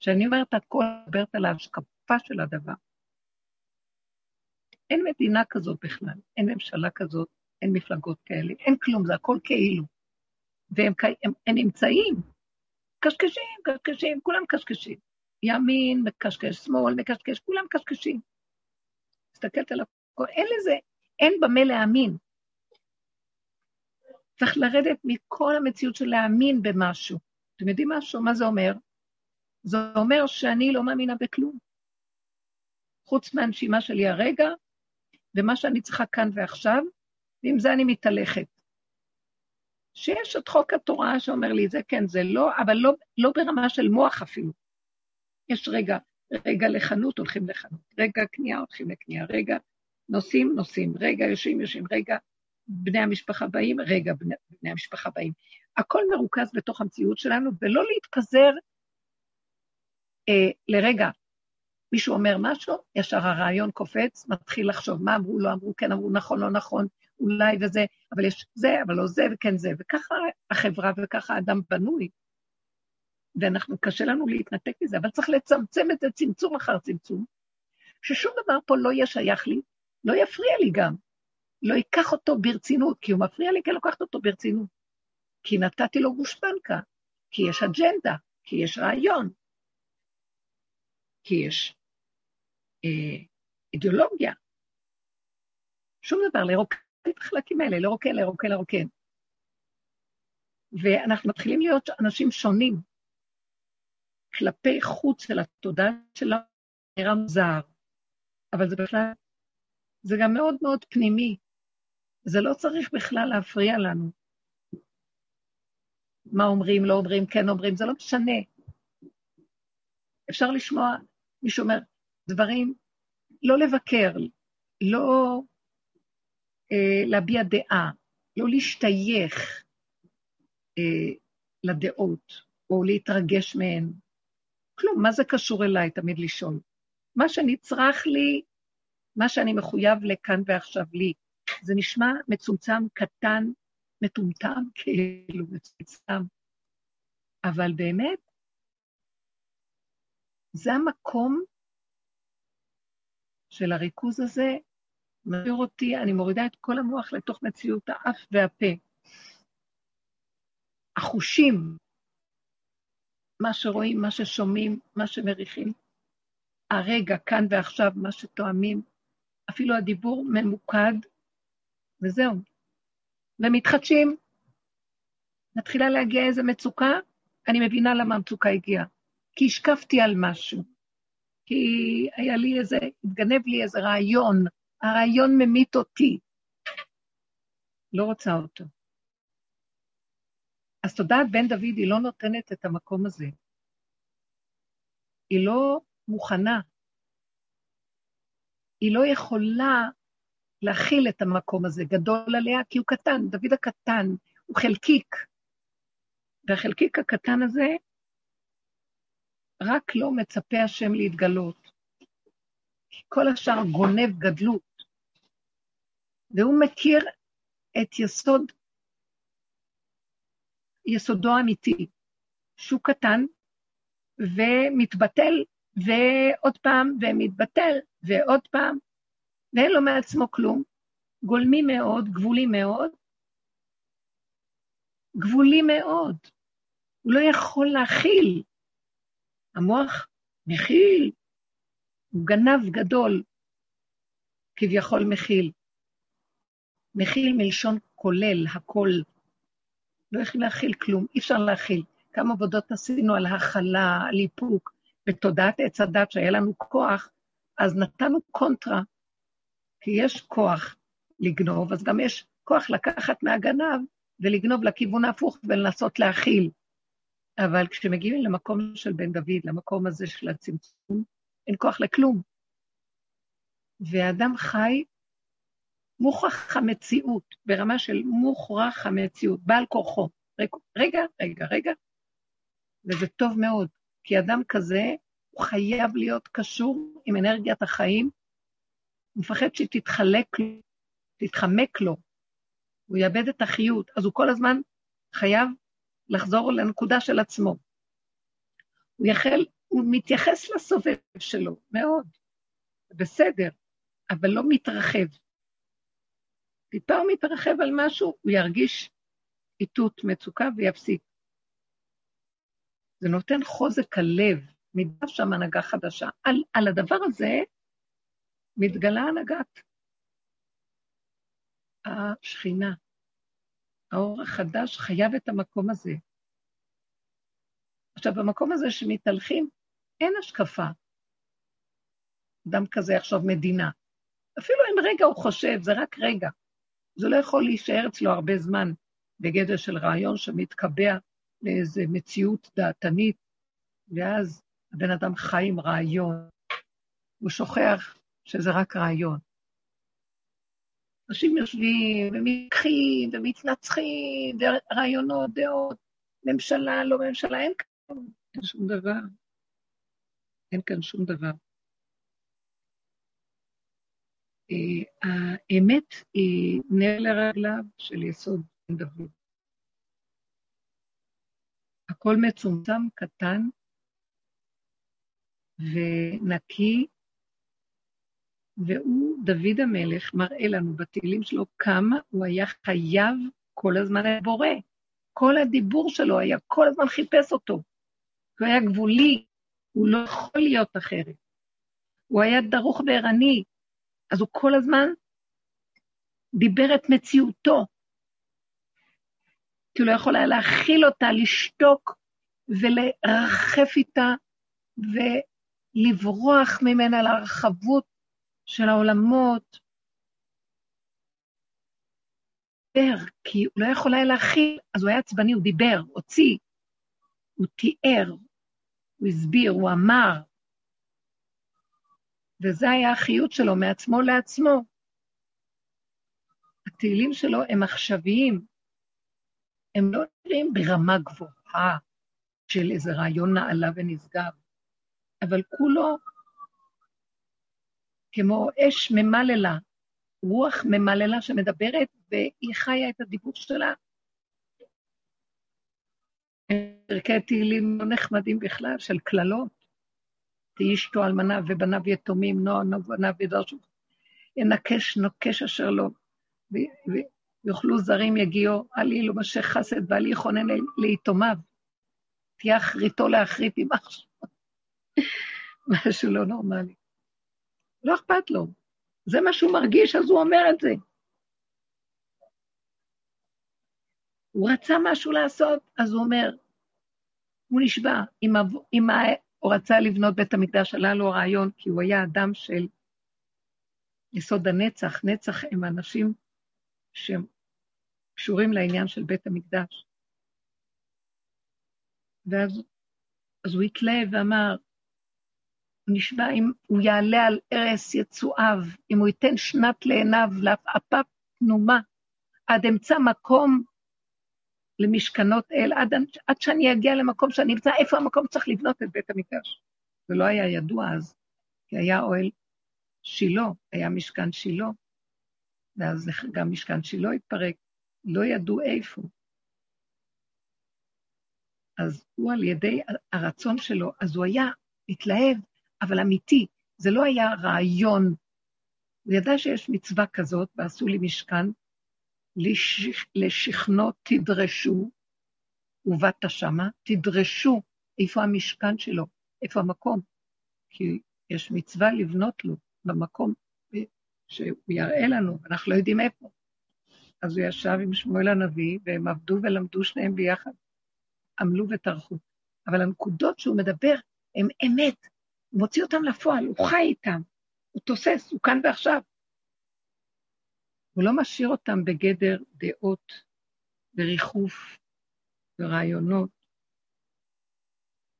כשאני אומרת הכל, מדברת על ההשקפה של הדבר. אין מדינה כזאת בכלל, אין ממשלה כזאת, אין מפלגות כאלה, אין כלום, זה הכל כאילו. והם הם, הם נמצאים קשקשים, קשקשים, כולם קשקשים. ימין מקשקש, שמאל מקשקש, כולם קשקשים. מסתכלת על הכל, אין לזה, אין במה להאמין. צריך לרדת מכל המציאות של להאמין במשהו. אתם יודעים משהו? מה זה אומר? זה אומר שאני לא מאמינה בכלום. חוץ מהנשימה שלי הרגע, ומה שאני צריכה כאן ועכשיו, ועם זה אני מתהלכת. שיש את חוק התורה שאומר לי, זה כן, זה לא, אבל לא, לא ברמה של מוח אפילו. יש רגע, רגע לחנות, הולכים לחנות, רגע קנייה, הולכים לקנייה, רגע נוסעים, נוסעים, רגע יושבים, יושבים, רגע בני המשפחה באים, רגע בני, בני המשפחה באים. הכל מרוכז בתוך המציאות שלנו, ולא להתפזר אה, לרגע. מישהו אומר משהו, ישר הרעיון קופץ, מתחיל לחשוב מה אמרו, לא אמרו, כן אמרו, נכון, לא נכון, אולי וזה, אבל יש זה, אבל לא זה וכן זה, וככה החברה וככה האדם בנוי. ואנחנו, קשה לנו להתנתק מזה, אבל צריך לצמצם את זה צמצום אחר צמצום, ששום דבר פה לא יהיה שייך לי, לא יפריע לי גם, לא ייקח אותו ברצינות, כי הוא מפריע לי כי לוקחת אותו ברצינות. כי נתתי לו גושפנקה, כי יש אג'נדה, כי יש רעיון, כי יש אה, אידיאולוגיה. שום דבר, לרוקן את החלקים האלה, לרוקן, לרוקן, לרוקן. ואנחנו מתחילים להיות אנשים שונים. כלפי חוץ של התודעה שלנו נראה מוזר, אבל זה בכלל, זה גם מאוד מאוד פנימי. זה לא צריך בכלל להפריע לנו. מה אומרים, לא אומרים, כן אומרים, זה לא משנה. אפשר לשמוע, מישהו אומר, דברים, לא לבקר, לא אה, להביע דעה, לא להשתייך אה, לדעות או להתרגש מהן. כלום, מה זה קשור אליי? תמיד לשאול. מה שנצרך לי, מה שאני מחויב לכאן ועכשיו לי, זה נשמע מצומצם, קטן, מטומטם, כאילו, מצומצם. אבל באמת, זה המקום של הריכוז הזה, מעביר אותי, אני מורידה את כל המוח לתוך מציאות האף והפה. החושים, מה שרואים, מה ששומעים, מה שמריחים, הרגע, כאן ועכשיו, מה שתואמים, אפילו הדיבור ממוקד, וזהו. ומתחדשים. מתחילה להגיע איזו מצוקה, אני מבינה למה המצוקה הגיעה. כי השקפתי על משהו. כי היה לי איזה, התגנב לי איזה רעיון, הרעיון ממית אותי. לא רוצה אותו. אז תודעת בן דוד היא לא נותנת את המקום הזה. היא לא מוכנה. היא לא יכולה להכיל את המקום הזה, גדול עליה, כי הוא קטן, דוד הקטן, הוא חלקיק. והחלקיק הקטן הזה, רק לא מצפה השם להתגלות. כי כל השאר גונב גדלות. והוא מכיר את יסוד, יסודו האמיתי, שהוא קטן ומתבטל, ועוד פעם, ומתבטל, ועוד פעם, ואין לו מעצמו כלום, גולמי מאוד, גבולי מאוד, גבולי מאוד. הוא לא יכול להכיל. המוח מכיל, הוא גנב גדול, כביכול מכיל. מכיל מלשון כולל, הכל. לא יכול להכיל כלום, אי אפשר להכיל. כמה עבודות עשינו על הכלה, על איפוק, בתודעת עץ הדת שהיה לנו כוח, אז נתנו קונטרה, כי יש כוח לגנוב, אז גם יש כוח לקחת מהגנב ולגנוב לכיוון ההפוך ולנסות להכיל. אבל כשמגיעים למקום של בן דוד, למקום הזה של הצמצום, אין כוח לכלום. ואדם חי מוכרח המציאות, ברמה של מוכרח המציאות, בעל כורחו. רגע, רגע, רגע, וזה טוב מאוד, כי אדם כזה, הוא חייב להיות קשור עם אנרגיית החיים, הוא מפחד שהיא תתחלק לו, תתחמק לו, הוא יאבד את החיות, אז הוא כל הזמן חייב לחזור לנקודה של עצמו. הוא, יחל, הוא מתייחס לסובב שלו, מאוד, בסדר, אבל לא מתרחב. טיפה הוא מתרחב על משהו, הוא ירגיש איתות, מצוקה ויפסיק. זה נותן חוזק הלב, מידה שם הנהגה חדשה. על, על הדבר הזה מתגלה הנהגת השכינה. האור החדש חייב את המקום הזה. עכשיו, במקום הזה שמתהלכים, אין השקפה. אדם כזה יחשוב מדינה. אפילו אם רגע הוא חושב, זה רק רגע. זה לא יכול להישאר אצלו הרבה זמן בגדר של רעיון שמתקבע לאיזו מציאות דעתנית, ואז הבן אדם חי עם רעיון. הוא שוכח שזה רק רעיון. אנשים יושבים ומתחים ומתנצחים, ורעיונות, דעות, ממשלה, לא ממשלה, אין כאן שום דבר. אין כאן שום דבר. אה, האמת היא נר לרגליו של יסוד דוד. הכל מצומצם, קטן ונקי, והוא, דוד המלך, מראה לנו בתהילים שלו כמה הוא היה חייב כל הזמן לבורא. כל הדיבור שלו היה, כל הזמן חיפש אותו. הוא היה גבולי, הוא לא יכול להיות אחרת. הוא היה דרוך וערני, אז הוא כל הזמן דיבר את מציאותו. כי הוא לא יכול היה להכיל אותה, לשתוק ולרחף איתה ולברוח ממנה להרחבות של העולמות. דיבר, כי הוא לא יכול היה להכיל, אז הוא היה עצבני, הוא דיבר, הוציא, הוא תיאר, הוא הסביר, הוא אמר. וזה היה החיות שלו, מעצמו לעצמו. התהילים שלו הם עכשוויים, הם לא נראים ברמה גבוהה של איזה רעיון נעלה ונשגב, אבל כולו כמו אש ממללה, רוח ממללה שמדברת והיא חיה את הדיבור שלה. פרקי תהילים לא נחמדים בכלל, של קללות. תהי אשתו אלמנה ובניו יתומים, נועה נבונה ודרשו. ינקש נוקש אשר לו, ויאכלו זרים יגיעו, אל יהי לו משך חסד ואל יכונן ליתומיו. תהיה אחריתו לאחרית עמך. משהו לא נורמלי. לא אכפת לו. זה מה שהוא מרגיש, אז הוא אומר את זה. הוא רצה משהו לעשות, אז הוא אומר, הוא נשבע. אם, אם הוא רצה לבנות בית המקדש, עלה לו הרעיון, כי הוא היה אדם של יסוד הנצח. נצח הם אנשים שהם קשורים לעניין של בית המקדש. ואז אז הוא התלהב ואמר, הוא נשבע אם הוא יעלה על ערש יצואיו, אם הוא ייתן שנת לעיניו, לאפה פנומה, עד אמצע מקום למשכנות אל, עד, עד שאני אגיע למקום שאני אמצא איפה המקום שצריך לבנות את בית המקדש. זה לא היה ידוע אז, כי היה אוהל שילה, היה משכן שילה, ואז גם משכן שילה התפרק, לא ידעו איפה. אז הוא על ידי הרצון שלו, אז הוא היה התלהב, אבל אמיתי, זה לא היה רעיון. הוא ידע שיש מצווה כזאת, ועשו לי משכן, לשכ... לשכנו תדרשו, ובאת שמה, תדרשו איפה המשכן שלו, איפה המקום. כי יש מצווה לבנות לו במקום שהוא יראה לנו, אנחנו לא יודעים איפה. אז הוא ישב עם שמואל הנביא, והם עבדו ולמדו שניהם ביחד. עמלו וטרחו. אבל הנקודות שהוא מדבר הן אמת, מוציא אותן לפועל, הוא חי איתן, הוא תוסס, הוא כאן ועכשיו. הוא לא משאיר אותם בגדר דעות וריחוף ורעיונות.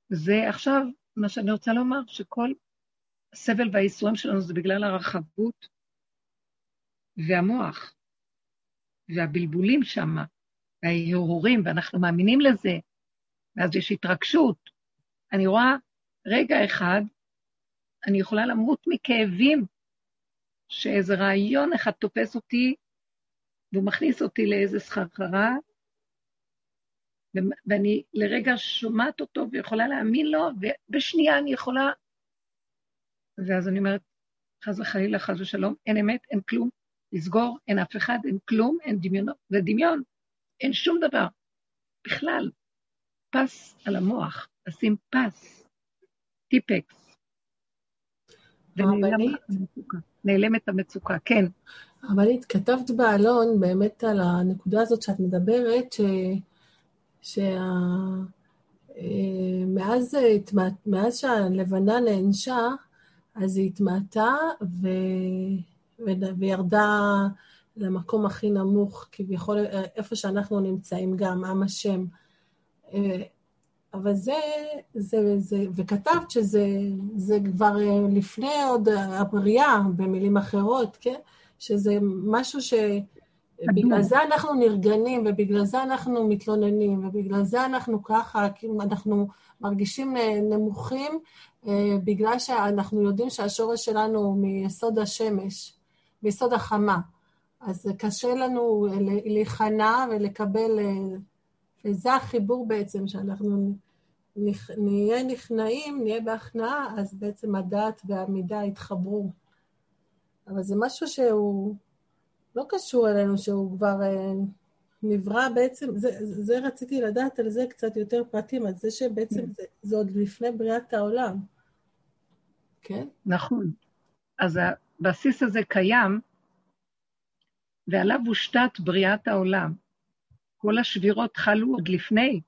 זה עכשיו מה שאני רוצה לומר, שכל הסבל והייסורים שלנו זה בגלל הרחבות והמוח והבלבולים שם, וההרהורים, ואנחנו מאמינים לזה, ואז יש התרגשות. אני רואה רגע אחד, אני יכולה למות מכאבים, שאיזה רעיון אחד תופס אותי, והוא מכניס אותי לאיזה סחרחרה, ואני לרגע שומעת אותו ויכולה להאמין לו, ובשנייה אני יכולה... ואז אני אומרת, חס וחלילה, חס ושלום, אין אמת, אין כלום, לסגור, אין אף אחד, אין כלום, אין דמיונות, זה דמיון, אין שום דבר, בכלל. פס על המוח, לשים פס, טיפקס. ונעלמת המצוקה, כן. רבנית, כתבת בעלון באמת על הנקודה הזאת שאת מדברת, ש... שה... אה, מאז, מאז שהלבנה נענשה, אז היא התמעטה ו... וירדה למקום הכי נמוך, כביכול איפה שאנחנו נמצאים גם, עם השם. אה, אבל זה, זה, זה, וכתבת שזה זה כבר אה, לפני עוד הבריאה, במילים אחרות, כן? שזה משהו ש... בגלל זה אנחנו נרגנים, ובגלל זה אנחנו מתלוננים, ובגלל זה אנחנו ככה, כי אנחנו מרגישים נמוכים, אה, בגלל שאנחנו יודעים שהשורש שלנו הוא מיסוד השמש. ביסוד החמה. אז קשה לנו להיכנע ולקבל, וזה החיבור בעצם, שאנחנו נהיה נכנעים, נהיה בהכנעה, אז בעצם הדעת והמידה יתחברו. אבל זה משהו שהוא לא קשור אלינו, שהוא כבר אה, נברא בעצם, זה, זה רציתי לדעת על זה קצת יותר פרטים, על זה שבעצם זה, זה עוד לפני בריאת העולם. כן? נכון. אז הבסיס הזה קיים, ועליו הושתת בריאת העולם. כל השבירות חלו עוד לפני.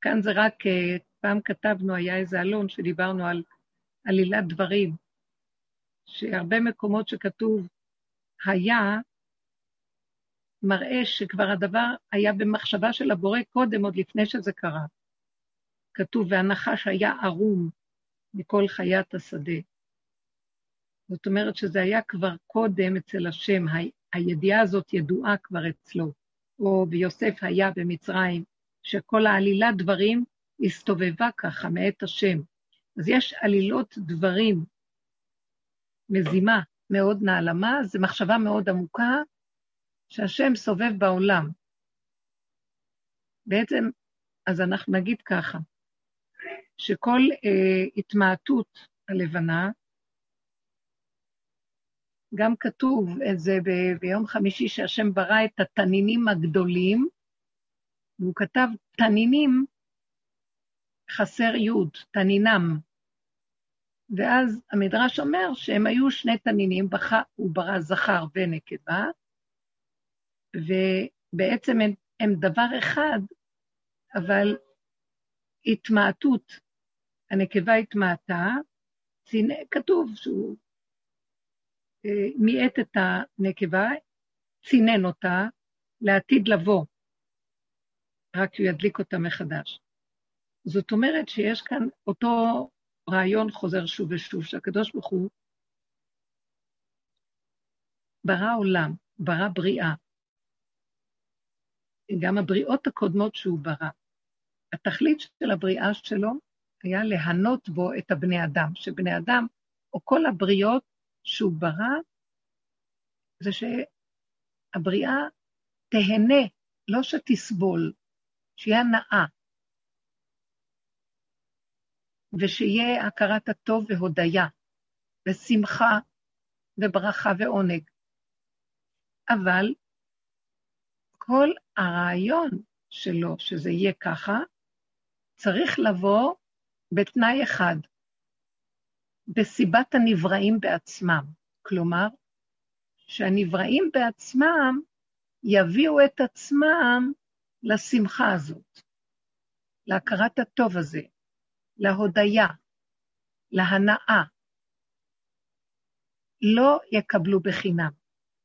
כאן זה רק, אה, פעם כתבנו, היה איזה אלון שדיברנו על עלילת דברים, שהרבה מקומות שכתוב היה, מראה שכבר הדבר היה במחשבה של הבורא קודם, עוד לפני שזה קרה. כתוב, והנחש היה ערום מכל חיית השדה. זאת אומרת שזה היה כבר קודם אצל השם, הידיעה הזאת ידועה כבר אצלו. או ביוסף היה במצרים, שכל העלילת דברים הסתובבה ככה מאת השם. אז יש עלילות דברים, מזימה מאוד נעלמה, זו מחשבה מאוד עמוקה, שהשם סובב בעולם. בעצם, אז אנחנו נגיד ככה, שכל אה, התמעטות הלבנה, גם כתוב את זה ב- ביום חמישי שהשם ברא את התנינים הגדולים, והוא כתב תנינים חסר יוד, תנינם. ואז המדרש אומר שהם היו שני תנינים, בח... הוא ברא זכר ונקבה, ובעצם הם, הם דבר אחד, אבל התמעטות, הנקבה התמעטה, כתוב שהוא אה, מיעט את הנקבה, צינן אותה לעתיד לבוא, רק הוא ידליק אותה מחדש. זאת אומרת שיש כאן אותו רעיון חוזר שוב ושוב, שהקדוש ברוך הוא ברא עולם, ברא בריאה. גם הבריאות הקודמות שהוא ברא. התכלית של הבריאה שלו היה להנות בו את הבני אדם, שבני אדם, או כל הבריות שהוא ברא, זה שהבריאה תהנה, לא שתסבול, שיהיה הנאה, ושיהיה הכרת הטוב והודיה, ושמחה וברכה ועונג. אבל כל הרעיון שלו, שזה יהיה ככה, צריך לבוא בתנאי אחד, בסיבת הנבראים בעצמם. כלומר, שהנבראים בעצמם יביאו את עצמם לשמחה הזאת, להכרת הטוב הזה, להודיה, להנאה. לא יקבלו בחינם.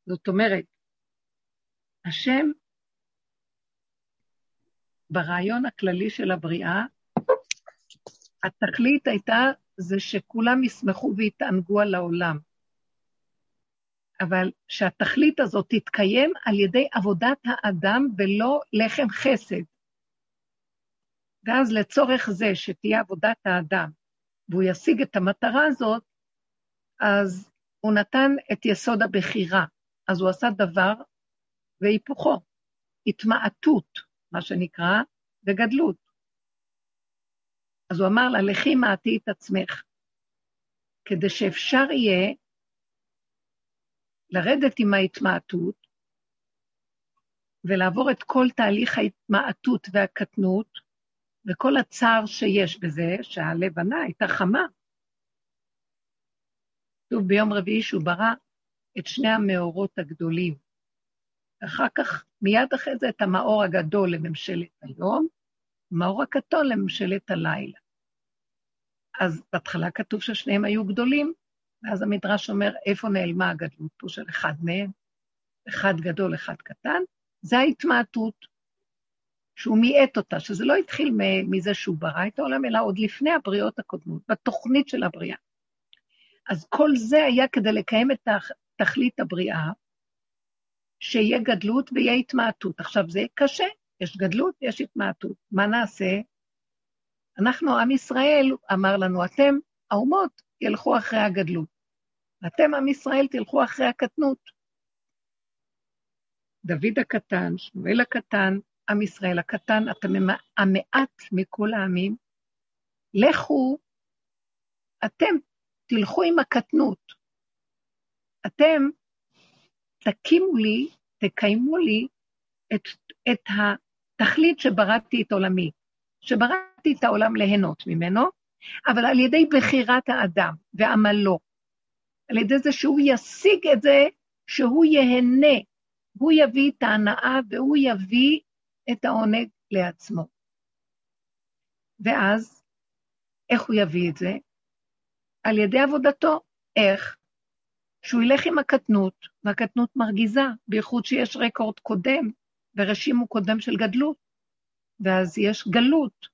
זאת אומרת, השם, ברעיון הכללי של הבריאה, התכלית הייתה זה שכולם ישמחו ויתענגו על העולם. אבל שהתכלית הזאת תתקיים על ידי עבודת האדם ולא לחם חסד. ואז לצורך זה שתהיה עבודת האדם והוא ישיג את המטרה הזאת, אז הוא נתן את יסוד הבחירה. אז הוא עשה דבר והיפוכו, התמעטות, מה שנקרא, וגדלות. אז הוא אמר לה, לכי מעטי את עצמך, כדי שאפשר יהיה לרדת עם ההתמעטות ולעבור את כל תהליך ההתמעטות והקטנות וכל הצער שיש בזה, שהלבנה הייתה חמה. כתוב ביום רביעי שהוא ברא את שני המאורות הגדולים. אחר כך, מיד אחרי זה, את המאור הגדול לממשלת היום, המאור הקטון לממשלת הלילה. אז בהתחלה כתוב ששניהם היו גדולים, ואז המדרש אומר, איפה נעלמה הגדלות פה של אחד מהם? אחד גדול, אחד קטן, זה ההתמעטות, שהוא מיעט אותה, שזה לא התחיל מזה שהוא ברא את העולם, אלא עוד לפני הבריאות הקודמות, בתוכנית של הבריאה. אז כל זה היה כדי לקיים את תכלית הבריאה, שיהיה גדלות ויהיה התמעטות. עכשיו, זה קשה, יש גדלות, יש התמעטות. מה נעשה? אנחנו, עם ישראל, אמר לנו, אתם, האומות, ילכו אחרי הגדלות. אתם, עם ישראל, תלכו אחרי הקטנות. דוד הקטן, שמואל הקטן, עם ישראל הקטן, אתם המעט מכל העמים, לכו, אתם תלכו עם הקטנות. אתם תקימו לי, תקיימו לי את, את התכלית שבראתי את עולמי, שבראתי את העולם ליהנות ממנו, אבל על ידי בחירת האדם ועמלו, על ידי זה שהוא ישיג את זה, שהוא ייהנה, הוא יביא את ההנאה והוא יביא את העונג לעצמו. ואז, איך הוא יביא את זה? על ידי עבודתו. איך? שהוא ילך עם הקטנות, והקטנות מרגיזה, בייחוד שיש רקורד קודם, ורשימו קודם של גדלות, ואז יש גלות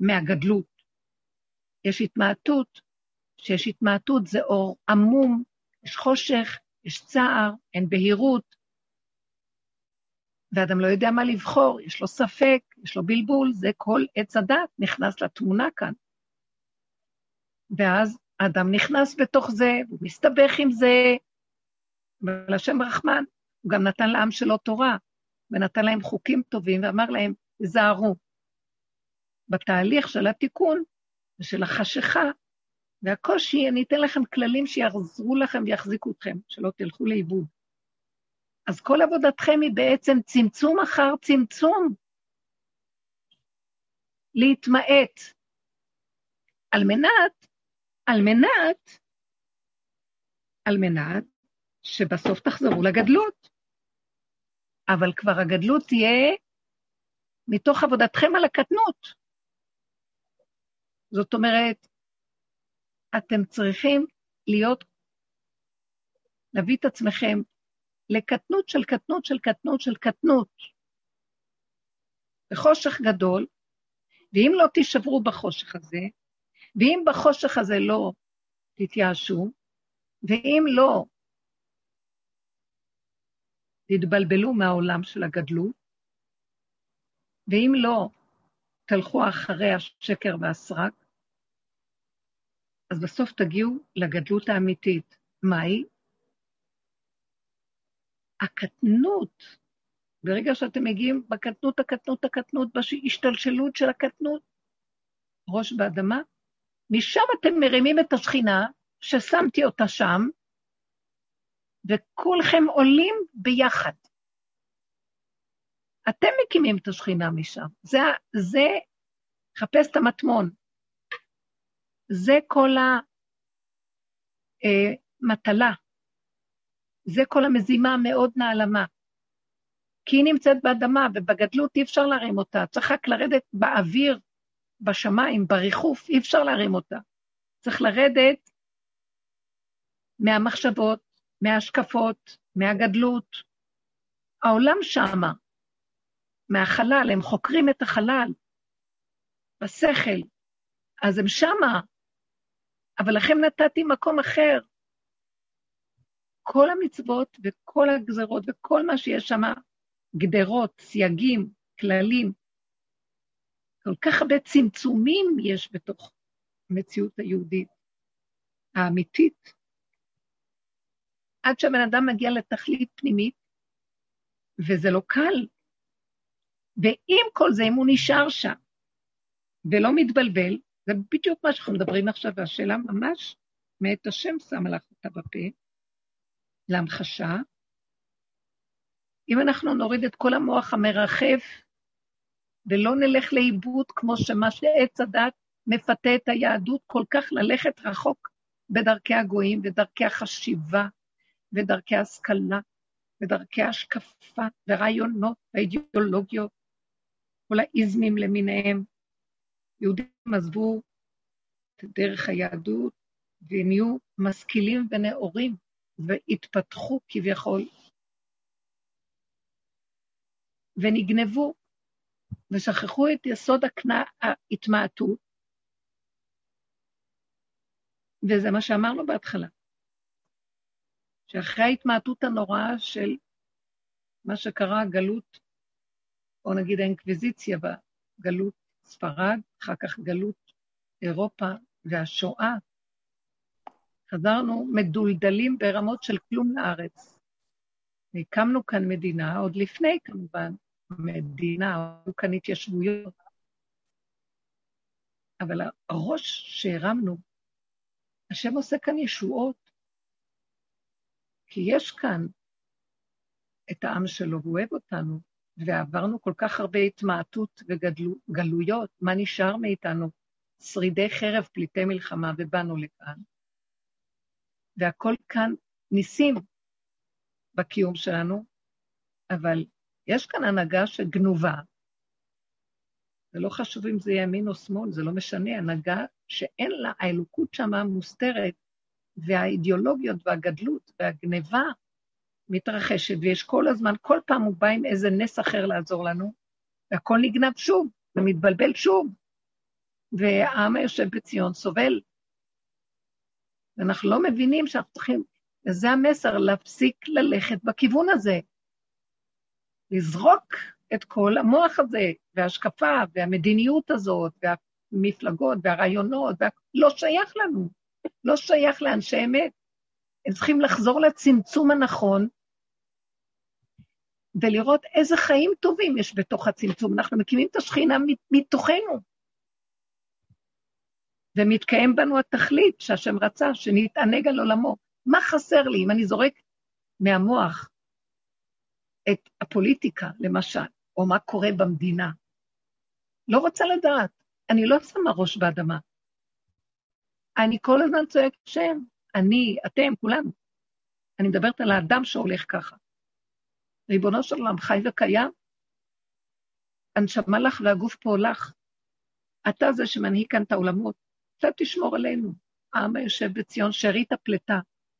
מהגדלות. יש התמעטות, כשיש התמעטות זה אור עמום, יש חושך, יש צער, אין בהירות, ואדם לא יודע מה לבחור, יש לו ספק, יש לו בלבול, זה כל עץ הדת נכנס לתמונה כאן. ואז האדם נכנס בתוך זה, הוא מסתבך עם זה, אבל השם רחמן, הוא גם נתן לעם שלו תורה, ונתן להם חוקים טובים, ואמר להם, תיזהרו. בתהליך של התיקון ושל החשיכה והקושי, אני אתן לכם כללים שיעזרו לכם ויחזיקו אתכם, שלא תלכו לאיבוד. אז כל עבודתכם היא בעצם צמצום אחר צמצום. להתמעט. על מנת, על מנת, על מנת שבסוף תחזרו לגדלות. אבל כבר הגדלות תהיה מתוך עבודתכם על הקטנות. זאת אומרת, אתם צריכים להיות, להביא את עצמכם לקטנות של קטנות של קטנות של קטנות. בחושך גדול, ואם לא תישברו בחושך הזה, ואם בחושך הזה לא תתייאשו, ואם לא תתבלבלו מהעולם של הגדלות, ואם לא תלכו אחרי השקר והסרק, אז בסוף תגיעו לגדלות האמיתית. מהי? הקטנות, ברגע שאתם מגיעים בקטנות, הקטנות, הקטנות, בהשתלשלות של הקטנות, ראש באדמה, משם אתם מרימים את השכינה, ששמתי אותה שם, וכולכם עולים ביחד. אתם מקימים את השכינה משם. זה, זה, חפש את המטמון. זה כל המטלה. אה, זה כל המזימה המאוד נעלמה. כי היא נמצאת באדמה, ובגדלות אי אפשר להרים אותה. צריך רק לרדת באוויר, בשמיים, בריחוף, אי אפשר להרים אותה. צריך לרדת מהמחשבות, מההשקפות, מהגדלות. העולם שמה, מהחלל, הם חוקרים את החלל, בשכל, אז הם שמה, אבל לכם נתתי מקום אחר. כל המצוות וכל הגזרות וכל מה שיש שם, גדרות, סייגים, כללים, כל כך הרבה צמצומים יש בתוך המציאות היהודית, האמיתית. עד שהבן אדם מגיע לתכלית פנימית, וזה לא קל. ועם כל זה, אם הוא נשאר שם ולא מתבלבל, זה בדיוק מה שאנחנו מדברים עכשיו, והשאלה ממש מאת השם שמה לך אותה בפה, להמחשה. אם אנחנו נוריד את כל המוח המרחב ולא נלך לאיבוד כמו שמה שעץ הדת מפתה את היהדות כל כך ללכת רחוק בדרכי הגויים ודרכי החשיבה ודרכי השכלה ודרכי השקפה ורעיונות ואידיאולוגיות, כל האיזמים למיניהם. יהודים עזבו את דרך היהדות ונהיו משכילים ונאורים. והתפתחו כביכול, ונגנבו, ושכחו את יסוד ההתמעטות, וזה מה שאמרנו בהתחלה, שאחרי ההתמעטות הנוראה של מה שקרה גלות, או נגיד האינקוויזיציה בגלות ספרד, אחר כך גלות אירופה והשואה, חזרנו מדולדלים ברמות של כלום לארץ. הקמנו כאן מדינה, עוד לפני כמובן, מדינה, היו כאן התיישבויות. אבל הראש שהרמנו, השם עושה כאן ישועות, כי יש כאן את העם שלו, והוא אוהב אותנו, ועברנו כל כך הרבה התמעטות וגלויות, מה נשאר מאיתנו? שרידי חרב, פליטי מלחמה, ובאנו לכאן. והכל כאן ניסים בקיום שלנו, אבל יש כאן הנהגה שגנובה. זה לא חשוב אם זה ימין או שמאל, זה לא משנה, הנהגה שאין לה, האלוקות שמה מוסתרת, והאידיאולוגיות והגדלות והגניבה מתרחשת, ויש כל הזמן, כל פעם הוא בא עם איזה נס אחר לעזור לנו, והכל נגנב שוב, ומתבלבל שוב. והעם היושב בציון סובל. ואנחנו לא מבינים שאנחנו צריכים, וזה המסר, להפסיק ללכת בכיוון הזה. לזרוק את כל המוח הזה, וההשקפה, והמדיניות הזאת, והמפלגות, והרעיונות, וה... לא שייך לנו, לא שייך לאנשי אמת. הם צריכים לחזור לצמצום הנכון, ולראות איזה חיים טובים יש בתוך הצמצום. אנחנו מקימים את השכינה מתוכנו. ומתקיים בנו התכלית שהשם רצה, שנתענג על עולמו. מה חסר לי אם אני זורק מהמוח את הפוליטיקה, למשל, או מה קורה במדינה? לא רוצה לדעת. אני לא שמה ראש באדמה. אני כל הזמן צועק שם, אני, אתם, כולנו. אני מדברת על האדם שהולך ככה. ריבונו של עולם חי וקיים, הנשמה לך והגוף פה לך. אתה זה שמנהיג כאן את העולמות. אתה תשמור עלינו. העם היושב בציון, שארית הפלטה.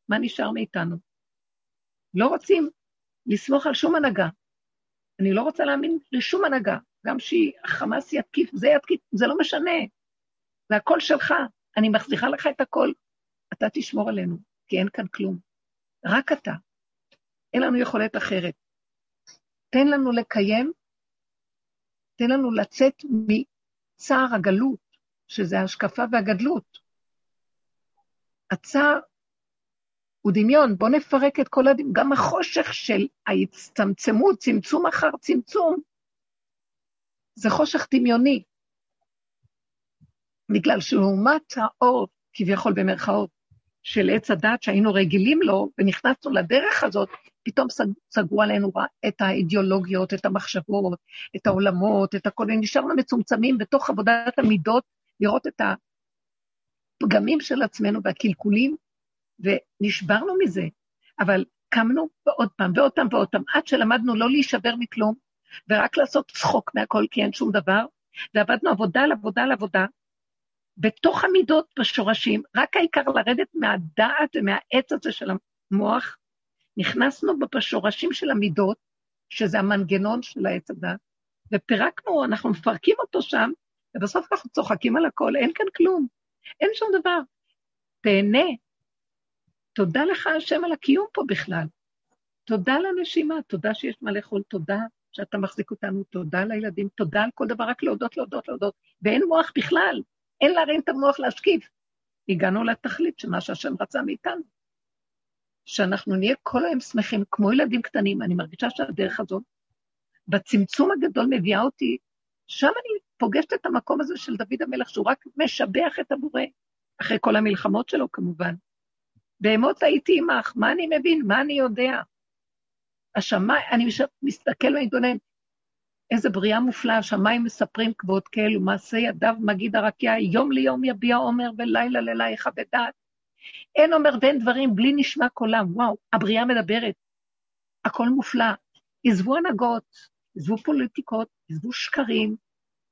מה נשאר מאיתנו? לא רוצים לסמוך על שום הנהגה. אני לא רוצה להאמין לשום הנהגה, גם שהחמאס יתקיף, זה יתקיף, זה לא משנה. זה הכל שלך, אני מחזירה לך את הכל. אתה תשמור עלינו, כי אין כאן כלום. רק אתה. אין לנו יכולת אחרת. תן לנו לקיים, תן לנו לצאת מצער הגלות, שזה ההשקפה והגדלות. הצער הוא דמיון, בואו נפרק את כל הדמיון, גם החושך של ההצטמצמות, צמצום אחר צמצום, זה חושך דמיוני. בגלל שלעומת האור, כביכול במרכאות, של עץ הדת שהיינו רגילים לו, ונכנסנו לדרך הזאת, פתאום סגרו עלינו את האידיאולוגיות, את המחשבות, את העולמות, את הכל, ונשארנו מצומצמים בתוך עבודת המידות, לראות את הפגמים של עצמנו והקלקולים, ונשברנו מזה. אבל קמנו ועוד פעם ועוד פעם ועוד פעם, עד שלמדנו לא להישבר מכלום, ורק לעשות צחוק מהכל כי אין שום דבר, ועבדנו עבודה על עבודה על עבודה, בתוך המידות בשורשים, רק העיקר לרדת מהדעת ומהעץ הזה של המוח, נכנסנו בשורשים של המידות, שזה המנגנון של העץ הדת, ופירקנו, אנחנו מפרקים אותו שם, ובסוף אנחנו צוחקים על הכל, אין כאן כלום, אין שום דבר. תהנה. תודה לך, השם, על הקיום פה בכלל. תודה לנשימה, תודה שיש מה לאכול, תודה שאתה מחזיק אותנו, תודה לילדים, תודה על כל דבר, רק להודות, להודות, להודות. ואין מוח בכלל, אין להרים את המוח להשקיף. הגענו לתכלית של מה שהשם רצה מאיתנו. שאנחנו נהיה כל היום שמחים, כמו ילדים קטנים. אני מרגישה שהדרך הזאת, בצמצום הגדול מביאה אותי, שם אני פוגשת את המקום הזה של דוד המלך, שהוא רק משבח את הבורא, אחרי כל המלחמות שלו כמובן. בהמות הייתי עמך, מה אני מבין? מה אני יודע? השמיים, אני מסתכל ומתבונן, איזה בריאה מופלאה, השמיים מספרים כבוד כאל ומעשה ידיו מגיד הרקיע, יום ליום יביע עומר ולילה ללילה יכבד דעת. אין עומר ואין דברים בלי נשמע קולם, וואו, הבריאה מדברת, הכל מופלא. עזבו הנהגות, עזבו פוליטיקות, עזבו שקרים,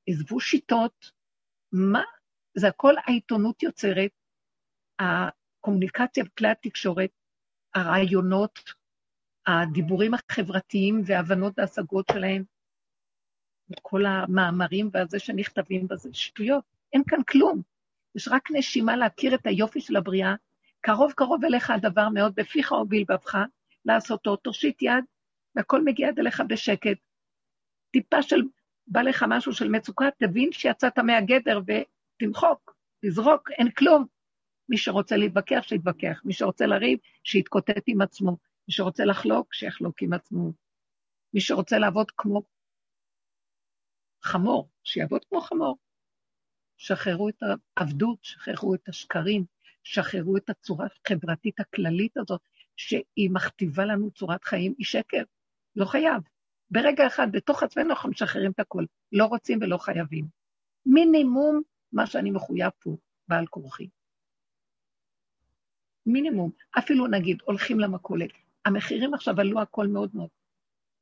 עזבו שיטות. מה? זה הכל העיתונות יוצרת, הקומוניקציה וכלי התקשורת, הרעיונות, הדיבורים החברתיים וההבנות וההשגות שלהם, כל המאמרים והזה שנכתבים בזה, שטויות, אין כאן כלום. יש רק נשימה להכיר את היופי של הבריאה, קרוב קרוב אליך הדבר מאוד, בפיך או בלבבך, לעשותו, תושיט יד, והכל מגיע עד אליך בשקט. טיפה של, בא לך משהו של מצוקה, תבין שיצאת מהגדר ותמחוק, תזרוק, אין כלום. מי שרוצה להתווכח, שיתווכח. מי שרוצה לריב, שיתקוטט עם עצמו. מי שרוצה לחלוק, שיחלוק עם עצמו. מי שרוצה לעבוד כמו חמור, שיעבוד כמו חמור. שחררו את העבדות, שחררו את השקרים, שחררו את הצורה החברתית הכללית הזאת, שהיא מכתיבה לנו צורת חיים, היא שקר. לא חייב. ברגע אחד, בתוך עצמנו אנחנו משחררים את הכול. לא רוצים ולא חייבים. מינימום מה שאני מחויב פה, בעל כורחי. מינימום. אפילו נגיד, הולכים למכולת. המחירים עכשיו עלו הכל מאוד מאוד.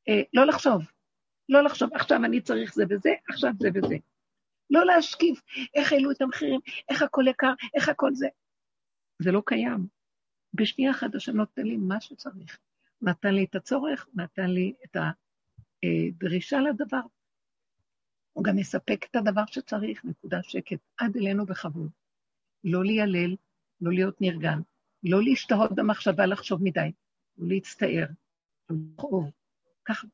אה, לא לחשוב. לא לחשוב, עכשיו אני צריך זה וזה, עכשיו זה וזה. לא להשקיף, איך העלו את המחירים, איך הכל יקר, איך הכל זה. זה לא קיים. בשנייה אחת השם נותן לי מה שצריך. נתן לי את הצורך, נתן לי את הדרישה לדבר. הוא גם מספק את הדבר שצריך, נקודה שקט, עד אלינו בכבוד. לא ליילל, לא להיות נרגן, לא להשתהות במחשבה לחשוב מדי, לא להצטער, לא לכאוב. ככה,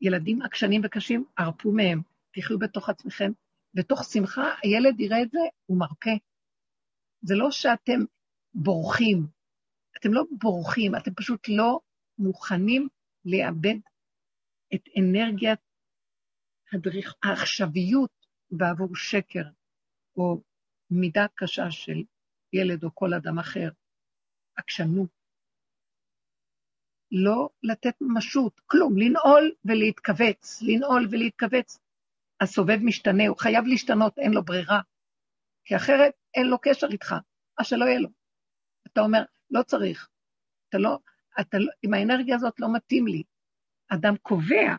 ילדים עקשנים וקשים, הרפו מהם, תחיו בתוך עצמכם, בתוך שמחה, הילד יראה את זה, הוא מרפה. זה לא שאתם בורחים, אתם לא בורחים, אתם פשוט לא מוכנים לאבד את אנרגיית הדריך, העכשוויות בעבור שקר, או מידה קשה של ילד או כל אדם אחר, עקשנות. לא לתת משות, כלום, לנעול ולהתכווץ, לנעול ולהתכווץ. הסובב משתנה, הוא חייב להשתנות, אין לו ברירה. כי אחרת אין לו קשר איתך, אז שלא יהיה לו. אתה אומר, לא צריך. אתה לא, אתה לא, עם האנרגיה הזאת לא מתאים לי. אדם קובע,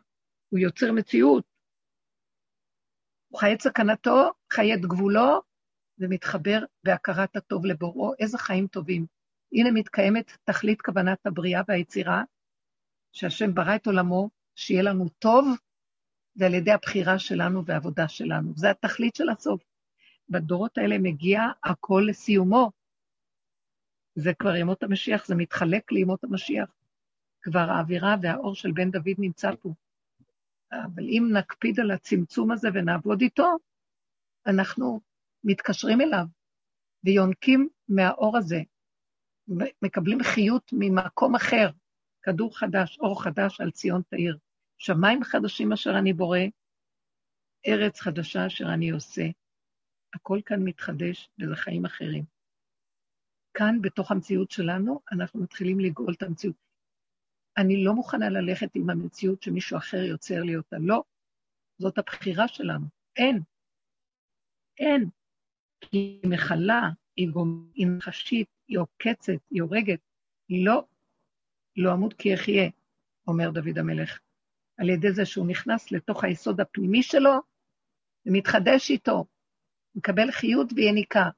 הוא יוצר מציאות. הוא חי את סכנתו, חי את גבולו, ומתחבר בהכרת הטוב לבוראו. איזה חיים טובים. הנה מתקיימת תכלית כוונת הבריאה והיצירה, שהשם ברא את עולמו, שיהיה לנו טוב, ועל ידי הבחירה שלנו והעבודה שלנו. זה התכלית של הסוף. בדורות האלה מגיע הכל לסיומו. זה כבר ימות המשיח, זה מתחלק לימות המשיח. כבר האווירה והאור של בן דוד נמצא פה. אבל אם נקפיד על הצמצום הזה ונעבוד איתו, אנחנו מתקשרים אליו ויונקים מהאור הזה, מקבלים חיות ממקום אחר, כדור חדש, אור חדש על ציון תאיר. שמיים חדשים אשר אני בורא, ארץ חדשה אשר אני עושה. הכל כאן מתחדש, וזה חיים אחרים. כאן, בתוך המציאות שלנו, אנחנו מתחילים לגאול את המציאות. אני לא מוכנה ללכת עם המציאות שמישהו אחר יוצר לי אותה. לא, זאת הבחירה שלנו. אין. אין. כי היא מכלה, היא, גומ... היא נחשית, היא עוקצת, היא הורגת. לא, לא אמות כי אחיה, אומר דוד המלך. על ידי זה שהוא נכנס לתוך היסוד הפנימי שלו ומתחדש איתו, מקבל חיות ויניקה.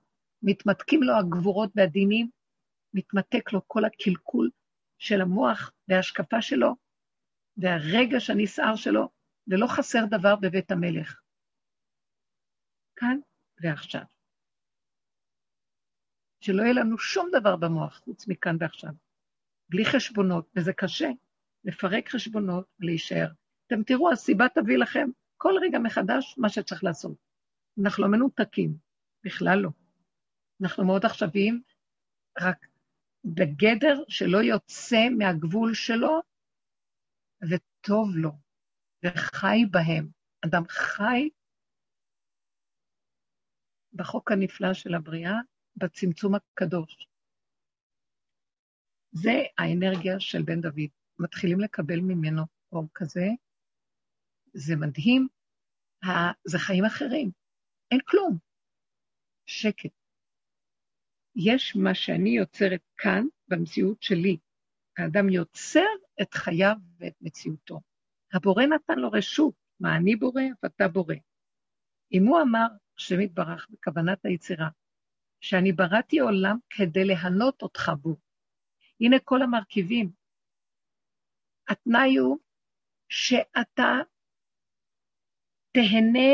מתמתקים לו הגבורות והדינים, מתמתק לו כל הקלקול של המוח וההשקפה שלו, והרגש הנסער שלו, ולא חסר דבר בבית המלך. כאן ועכשיו. שלא יהיה לנו שום דבר במוח חוץ מכאן ועכשיו. בלי חשבונות, וזה קשה, לפרק חשבונות ולהישאר. אתם תראו, הסיבה תביא לכם כל רגע מחדש מה שצריך לעשות. אנחנו לא מנותקים, בכלל לא. אנחנו מאוד עכשוויים, רק בגדר שלא יוצא מהגבול שלו, וטוב לו, וחי בהם. אדם חי בחוק הנפלא של הבריאה, בצמצום הקדוש. זה האנרגיה של בן דוד. מתחילים לקבל ממנו אור כזה, זה מדהים, זה חיים אחרים, אין כלום. שקט. יש מה שאני יוצרת כאן, במציאות שלי. האדם יוצר את חייו ואת מציאותו. הבורא נתן לו רשות, מה אני בורא ואתה בורא. אם הוא אמר, השם יתברך בכוונת היצירה, שאני בראתי עולם כדי להנות אותך בו. הנה כל המרכיבים. התנאי הוא שאתה תהנה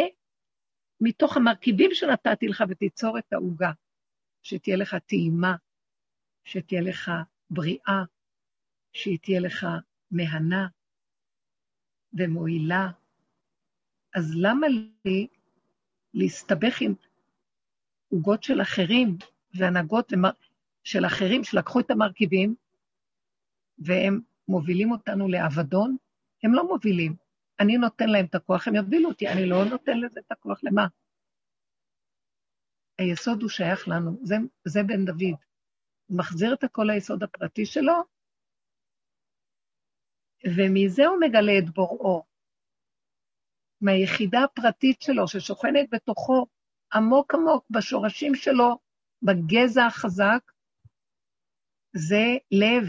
מתוך המרכיבים שנתתי לך ותיצור את העוגה. שתהיה לך טעימה, שתהיה לך בריאה, שתהיה לך מהנה ומועילה. אז למה לי להסתבך עם עוגות של אחרים והנהגות של אחרים שלקחו את המרכיבים, והם מובילים אותנו לאבדון, הם לא מובילים. אני נותן להם את הכוח, הם יובילו אותי, אני לא נותן לזה את הכוח, למה? היסוד הוא שייך לנו, זה, זה בן דוד. הוא מחזיר את הכל ליסוד הפרטי שלו, ומזה הוא מגלה את בוראו. מהיחידה הפרטית שלו, ששוכנת בתוכו, עמוק עמוק בשורשים שלו, בגזע החזק, זה לב,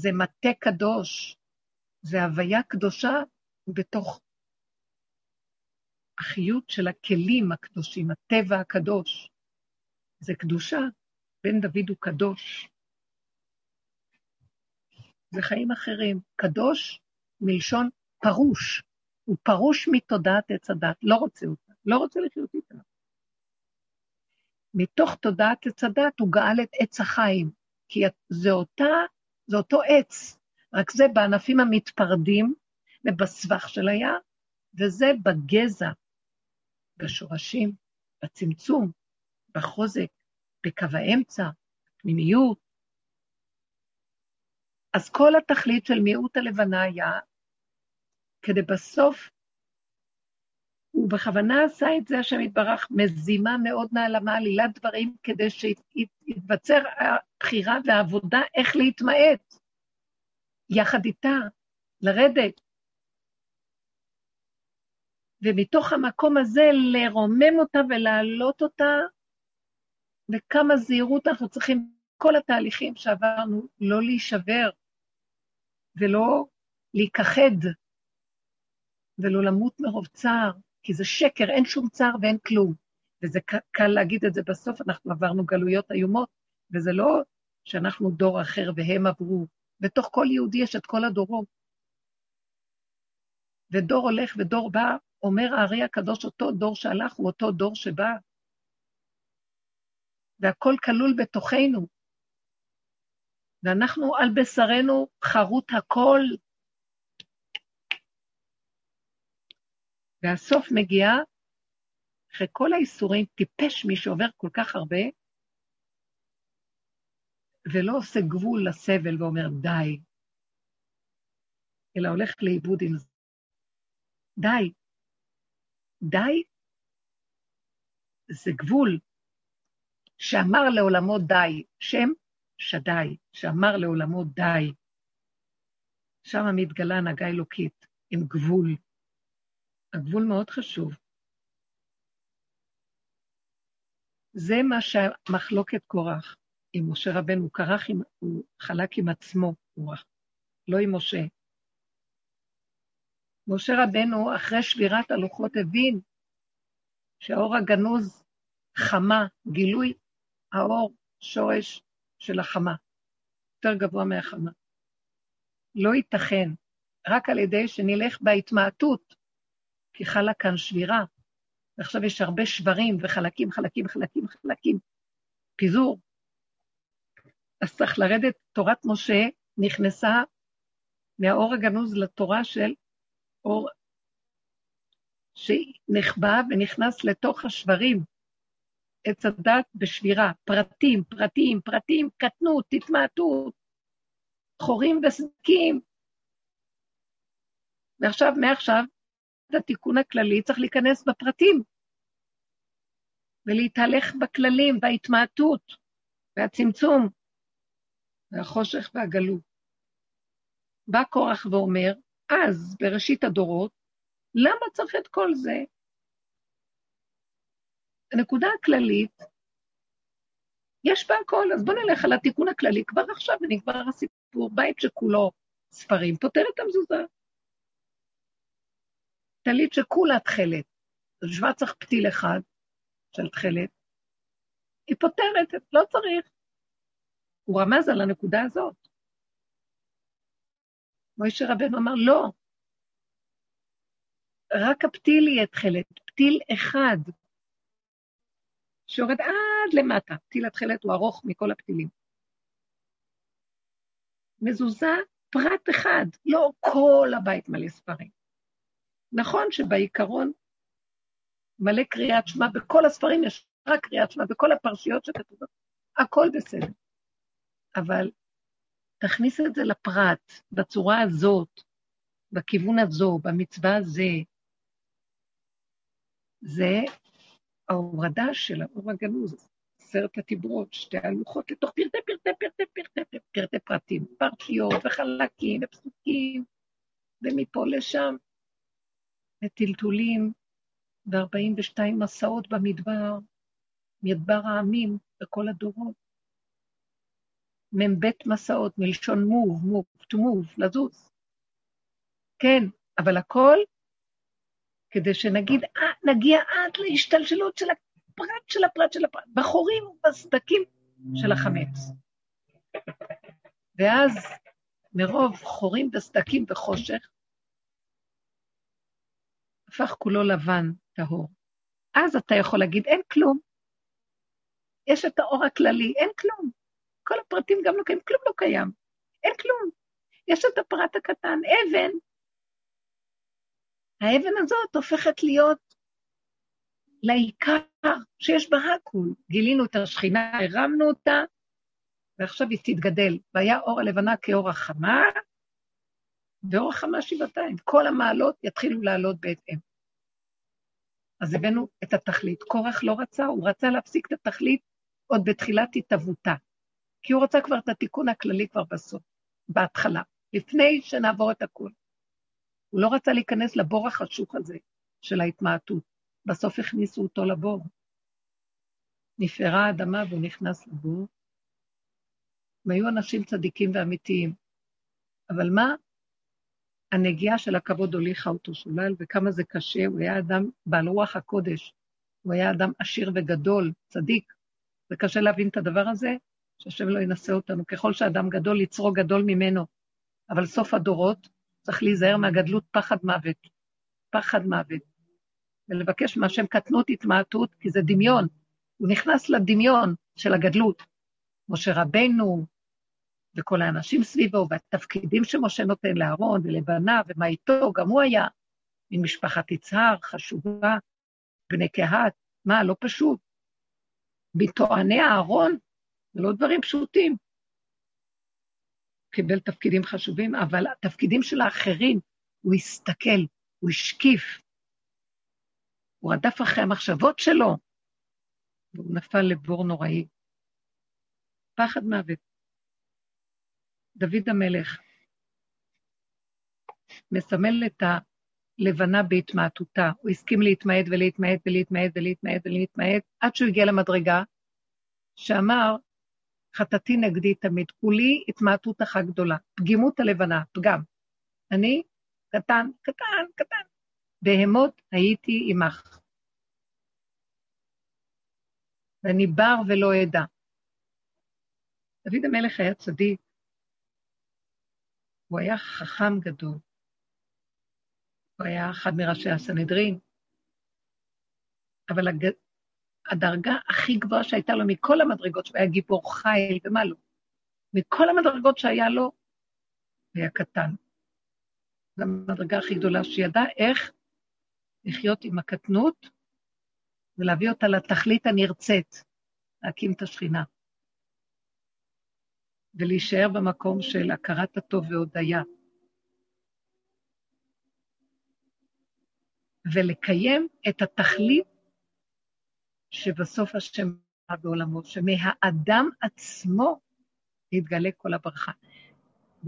זה מטה קדוש, זה הוויה קדושה בתוך החיות של הכלים הקדושים, הטבע הקדוש. זה קדושה, בן דוד הוא קדוש. זה חיים אחרים. קדוש מלשון פרוש. הוא פרוש מתודעת עץ הדת, לא רוצה אותה, לא רוצה לחיות איתה. מתוך תודעת עץ הדת הוא גאל את עץ החיים, כי זה, אותה, זה אותו עץ, רק זה בענפים המתפרדים ובסבך של היער, וזה בגזע, בשורשים, בצמצום, בחוזק, בקו האמצע, פנימיות. אז כל התכלית של מיעוט הלבנה היה כדי בסוף, הוא בכוונה עשה את זה, השם יתברך, מזימה מאוד נעלמה, עלילת דברים, כדי שיתבצר הבחירה והעבודה איך להתמעט, יחד איתה, לרדת. ומתוך המקום הזה לרומם אותה ולהעלות אותה, וכמה זהירות אנחנו צריכים, כל התהליכים שעברנו, לא להישבר ולא להיכחד ולא למות מרוב צער, כי זה שקר, אין שום צער ואין כלום. וזה קל להגיד את זה בסוף, אנחנו עברנו גלויות איומות, וזה לא שאנחנו דור אחר והם עברו. בתוך כל יהודי יש את כל הדורות. ודור הולך ודור בא, אומר הארי הקדוש, אותו דור שהלך הוא אותו דור שבא. והכל כלול בתוכנו. ואנחנו על בשרנו חרוט הכל. והסוף מגיע, אחרי כל האיסורים, טיפש מי שעובר כל כך הרבה, ולא עושה גבול לסבל ואומר די, אלא הולך לאיבוד עם זה. די. די זה גבול שאמר לעולמו די, שם שדי, שאמר לעולמו די. שם מתגלה הנהגה אלוקית, עם גבול. הגבול מאוד חשוב. זה מה שהמחלוקת קורח עם משה רבנו, קרח, עם, הוא חלק עם עצמו, רוח, לא עם משה. משה רבנו, אחרי שבירת הלוחות, הבין שהאור הגנוז חמה, גילוי האור, שורש של החמה, יותר גבוה מהחמה. לא ייתכן, רק על ידי שנלך בהתמעטות כי חלה כאן שבירה, ועכשיו יש הרבה שברים וחלקים, חלקים, חלקים, חלקים, פיזור. אז צריך לרדת, תורת משה נכנסה מהאור הגנוז לתורה של אור שנחבא ונכנס לתוך השברים, עץ הדת בשבירה, פרטים, פרטים, פרטים, קטנות, התמעטות, חורים וסדקים. ועכשיו, מעכשיו, התיקון הכללי צריך להיכנס בפרטים, ולהתהלך בכללים, בהתמעטות, והצמצום, והחושך והגלות. בא קורח ואומר, אז, בראשית הדורות, למה צריך את כל זה? הנקודה הכללית, יש בה הכל, אז בואו נלך על התיקון הכללי כבר עכשיו ונגמר הסיפור. בית שכולו ספרים, פותר את המזוזה. טלית שכולה תכלת, אז בשביל צריך פתיל אחד של תכלת, היא פותרת, לא צריך. הוא רמז על הנקודה הזאת. מוישה רבנו אמר, לא, רק הפתיל יהיה תכלת, פתיל אחד, שיורד עד למטה. פתיל התכלת הוא ארוך מכל הפתילים. מזוזה, פרט אחד, לא כל הבית מלא ספרים. נכון שבעיקרון מלא קריאת שמע, בכל הספרים יש קריאת שמע, בכל הפרשיות שכתובות, הכל בסדר. אבל תכניס את זה לפרט, בצורה הזאת, בכיוון הזו, במצווה הזה. זה ההורדה של האור הגנוז, עשרת הדיברות, שתי הלוחות לתוך פרטי פרטי פרטי פרטי פרטי פרטים, פרשיות וחלקים ופסוקים, ומפה לשם, וטלטולים, ו-42 מסעות במדבר, מדבר העמים בכל הדורות. מ"ב מסעות, מלשון מוב, מוב, move, לזוז. כן, אבל הכל כדי שנגיד, אה, נגיע עד להשתלשלות של הפרט של הפרט של הפרט, בחורים ובסדקים של החמץ. ואז מרוב חורים וסדקים וחושך, הפך כולו לבן טהור. אז אתה יכול להגיד, אין כלום. יש את האור הכללי, אין כלום. כל הפרטים גם לא קיימים, כלום לא קיים. אין כלום. יש את הפרט הקטן, אבן. האבן הזאת הופכת להיות לעיקר שיש בה הכול. גילינו את השכינה, הרמנו אותה, ועכשיו היא תתגדל. והיה אור הלבנה כאור החמה, ואור החמה שבעתיים. כל המעלות יתחילו לעלות בהתאם. אז הבאנו את התכלית. קורח לא רצה, הוא רצה להפסיק את התכלית עוד בתחילת התהוותה. כי הוא רצה כבר את התיקון הכללי כבר בסוף, בהתחלה, לפני שנעבור את הכול. הוא לא רצה להיכנס לבור החשוך הזה של ההתמעטות. בסוף הכניסו אותו לבור. נפערה האדמה והוא נכנס לבור. הם היו אנשים צדיקים ואמיתיים. אבל מה? הנגיעה של הכבוד הוליכה אותו שולל, וכמה זה קשה, הוא היה אדם בעל רוח הקודש, הוא היה אדם עשיר וגדול, צדיק. זה קשה להבין את הדבר הזה, שהשם לא ינסה אותנו. ככל שאדם גדול, יצרו גדול ממנו. אבל סוף הדורות, צריך להיזהר מהגדלות פחד מוות. פחד מוות. ולבקש מהשם קטנות התמעטות, כי זה דמיון. הוא נכנס לדמיון של הגדלות. משה רבנו, וכל האנשים סביבו, והתפקידים שמשה נותן לאהרון ולבניו, ומה איתו, גם הוא היה ממשפחת יצהר, חשובה, בני קהת, מה, לא פשוט. מטועני אהרון, זה לא דברים פשוטים. קיבל תפקידים חשובים, אבל התפקידים של האחרים, הוא הסתכל, הוא השקיף, הוא רדף אחרי המחשבות שלו, והוא נפל לבור נוראי. פחד מוות. דוד המלך מסמל את הלבנה בהתמעטותה. הוא הסכים להתמעט ולהתמעט ולהתמעט ולהתמעט ולהתמעט, עד שהוא הגיע למדרגה שאמר, חטאתי נגדי תמיד, כולי התמעטות אחת גדולה, פגימות הלבנה, פגם. אני קטן, קטן, קטן. בהמות הייתי עמך. ואני בר ולא אדע. דוד המלך היה צדיק, הוא היה חכם גדול. הוא היה אחד מראשי הסנהדרין, אבל הג... הדרגה הכי גבוהה שהייתה לו מכל המדרגות, שהוא היה גיבור חיל ומה לא, מכל המדרגות שהיה לו, היה קטן. זו המדרגה הכי גדולה שידע איך לחיות עם הקטנות ולהביא אותה לתכלית הנרצית, להקים את השכינה. ולהישאר במקום של הכרת הטוב והודיה. ולקיים את התכלית שבסוף השם בעולמו, שמהאדם עצמו יתגלה כל הברכה.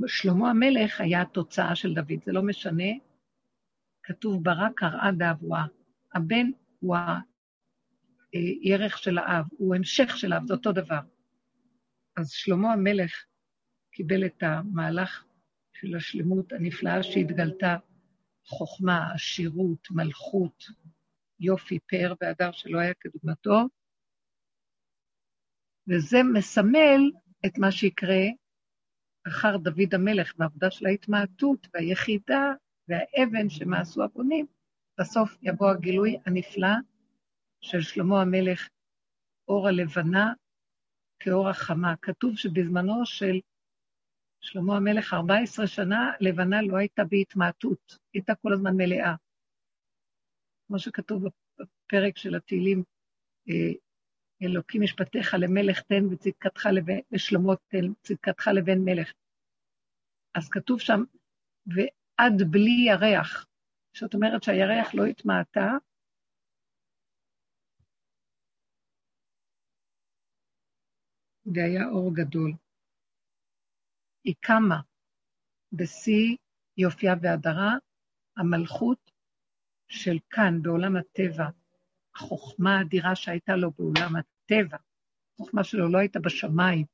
שלמה המלך היה התוצאה של דוד, זה לא משנה, כתוב ברק קראה באבואה. הבן הוא הירך של האב, הוא המשך של האב, זה אותו דבר. אז שלמה המלך קיבל את המהלך של השלמות הנפלאה שהתגלתה, חוכמה, עשירות, מלכות, יופי, פאר והדר שלא היה כדוגמתו, וזה מסמל את מה שיקרה אחר דוד המלך בעבודה של ההתמעטות והיחידה והאבן שמעשו הבונים. בסוף יבוא הגילוי הנפלא של שלמה המלך, אור הלבנה כאור החמה. כתוב שבזמנו של שלמה המלך, 14 שנה, לבנה לא הייתה בהתמעטות, הייתה כל הזמן מלאה. כמו שכתוב בפרק של התהילים, אה, אלוקים משפטיך למלך תן וצדקתך לשלמה תן, צדקתך לבן מלך. אז כתוב שם, ועד בלי ירח. זאת אומרת שהירח לא התמעטה, והיה אור גדול. היא קמה בשיא יופייה והדרה, המלכות של כאן, בעולם הטבע, החוכמה האדירה שהייתה לו בעולם הטבע, החוכמה שלו לא הייתה בשמיים,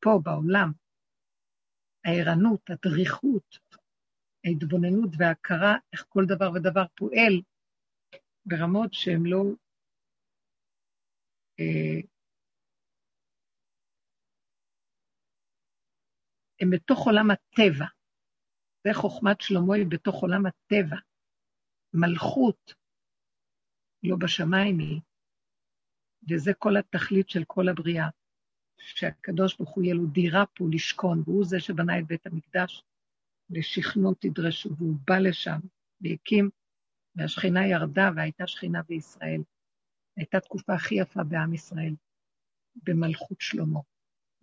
פה, בעולם. הערנות, הדריכות, ההתבוננות וההכרה, איך כל דבר ודבר פועל ברמות שהן לא... אה, הם בתוך עולם הטבע. זה חוכמת שלמה היא בתוך עולם הטבע. מלכות, לא בשמיים היא, וזה כל התכלית של כל הבריאה, שהקדוש ברוך הוא יהיה לו דירה פה לשכון, והוא זה שבנה את בית המקדש, לשכנו תדרשו, והוא בא לשם והקים, והשכינה ירדה והייתה שכינה בישראל. הייתה תקופה הכי יפה בעם ישראל, במלכות שלמה.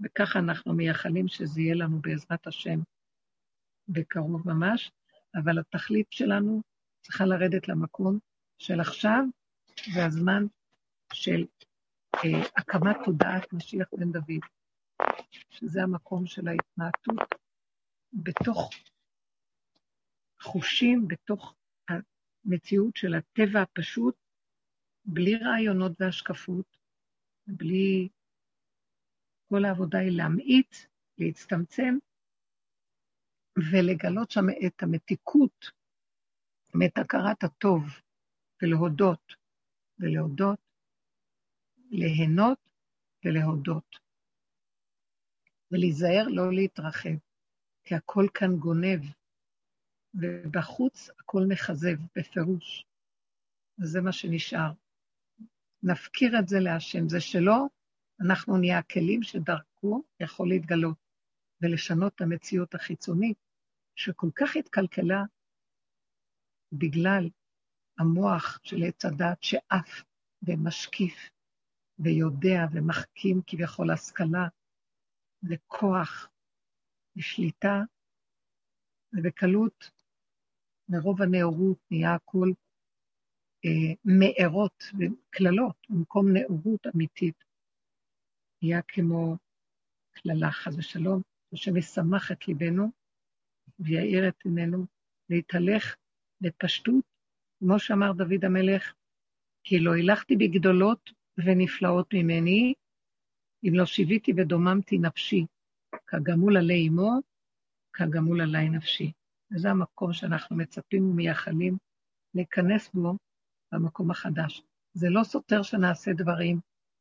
וככה אנחנו מייחלים שזה יהיה לנו בעזרת השם בקרוב ממש, אבל התכלית שלנו צריכה לרדת למקום של עכשיו, והזמן של אה, הקמת תודעת משיח בן דוד, שזה המקום של ההתמעטות בתוך חושים, בתוך המציאות של הטבע הפשוט, בלי רעיונות והשקפות, בלי... כל העבודה היא להמעיט, להצטמצם, ולגלות שם את המתיקות, את הכרת הטוב, ולהודות, ולהודות, ליהנות ולהודות. ולהיזהר לא להתרחב, כי הכל כאן גונב, ובחוץ הכל מכזב, בפירוש. וזה מה שנשאר. נפקיר את זה להשם. זה שלא, אנחנו נהיה הכלים שדרכו יכול להתגלות ולשנות את המציאות החיצונית, שכל כך התקלקלה בגלל המוח של עץ הדת שעף ומשקיף ויודע ומחכים כביכול השכלה וכוח ושליטה, ובקלות, מרוב הנאורות נהיה הכול אה, מארות וקללות, במקום נאורות אמיתית. נהיה כמו קללה, חס ושלום, השם ישמח את ליבנו ויעיר את עינינו להתהלך בפשטות, כמו שאמר דוד המלך, כי לא הילכתי בגדולות ונפלאות ממני, אם לא שיוויתי ודוממתי נפשי, כגמול עלי אמו, כגמול עלי נפשי. וזה המקום שאנחנו מצפים ומייחלים להיכנס בו במקום החדש. זה לא סותר שנעשה דברים,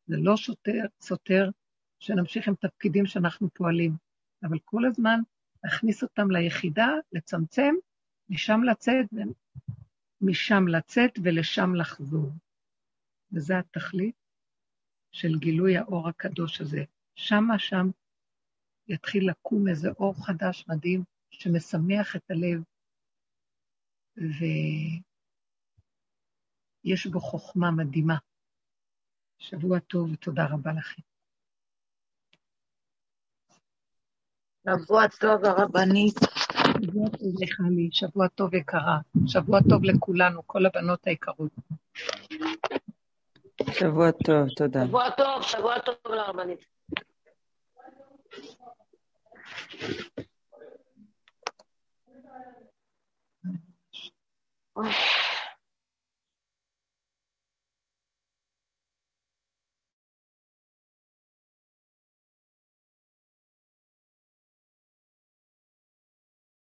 זה לא סותר, סותר שנמשיך עם תפקידים שאנחנו פועלים, אבל כל הזמן להכניס אותם ליחידה, לצמצם, משם לצאת, משם לצאת ולשם לחזור. וזה התכלית של גילוי האור הקדוש הזה. שמה שם יתחיל לקום איזה אור חדש מדהים שמשמח את הלב, ויש בו חוכמה מדהימה. שבוע טוב ותודה רבה לכם. שבוע טוב, הרבנית. שבוע טוב לך לי, שבוע טוב יקרה, שבוע טוב לכולנו, כל הבנות היקרות. שבוע טוב, תודה. שבוע טוב, שבוע טוב לרבנית. Oh.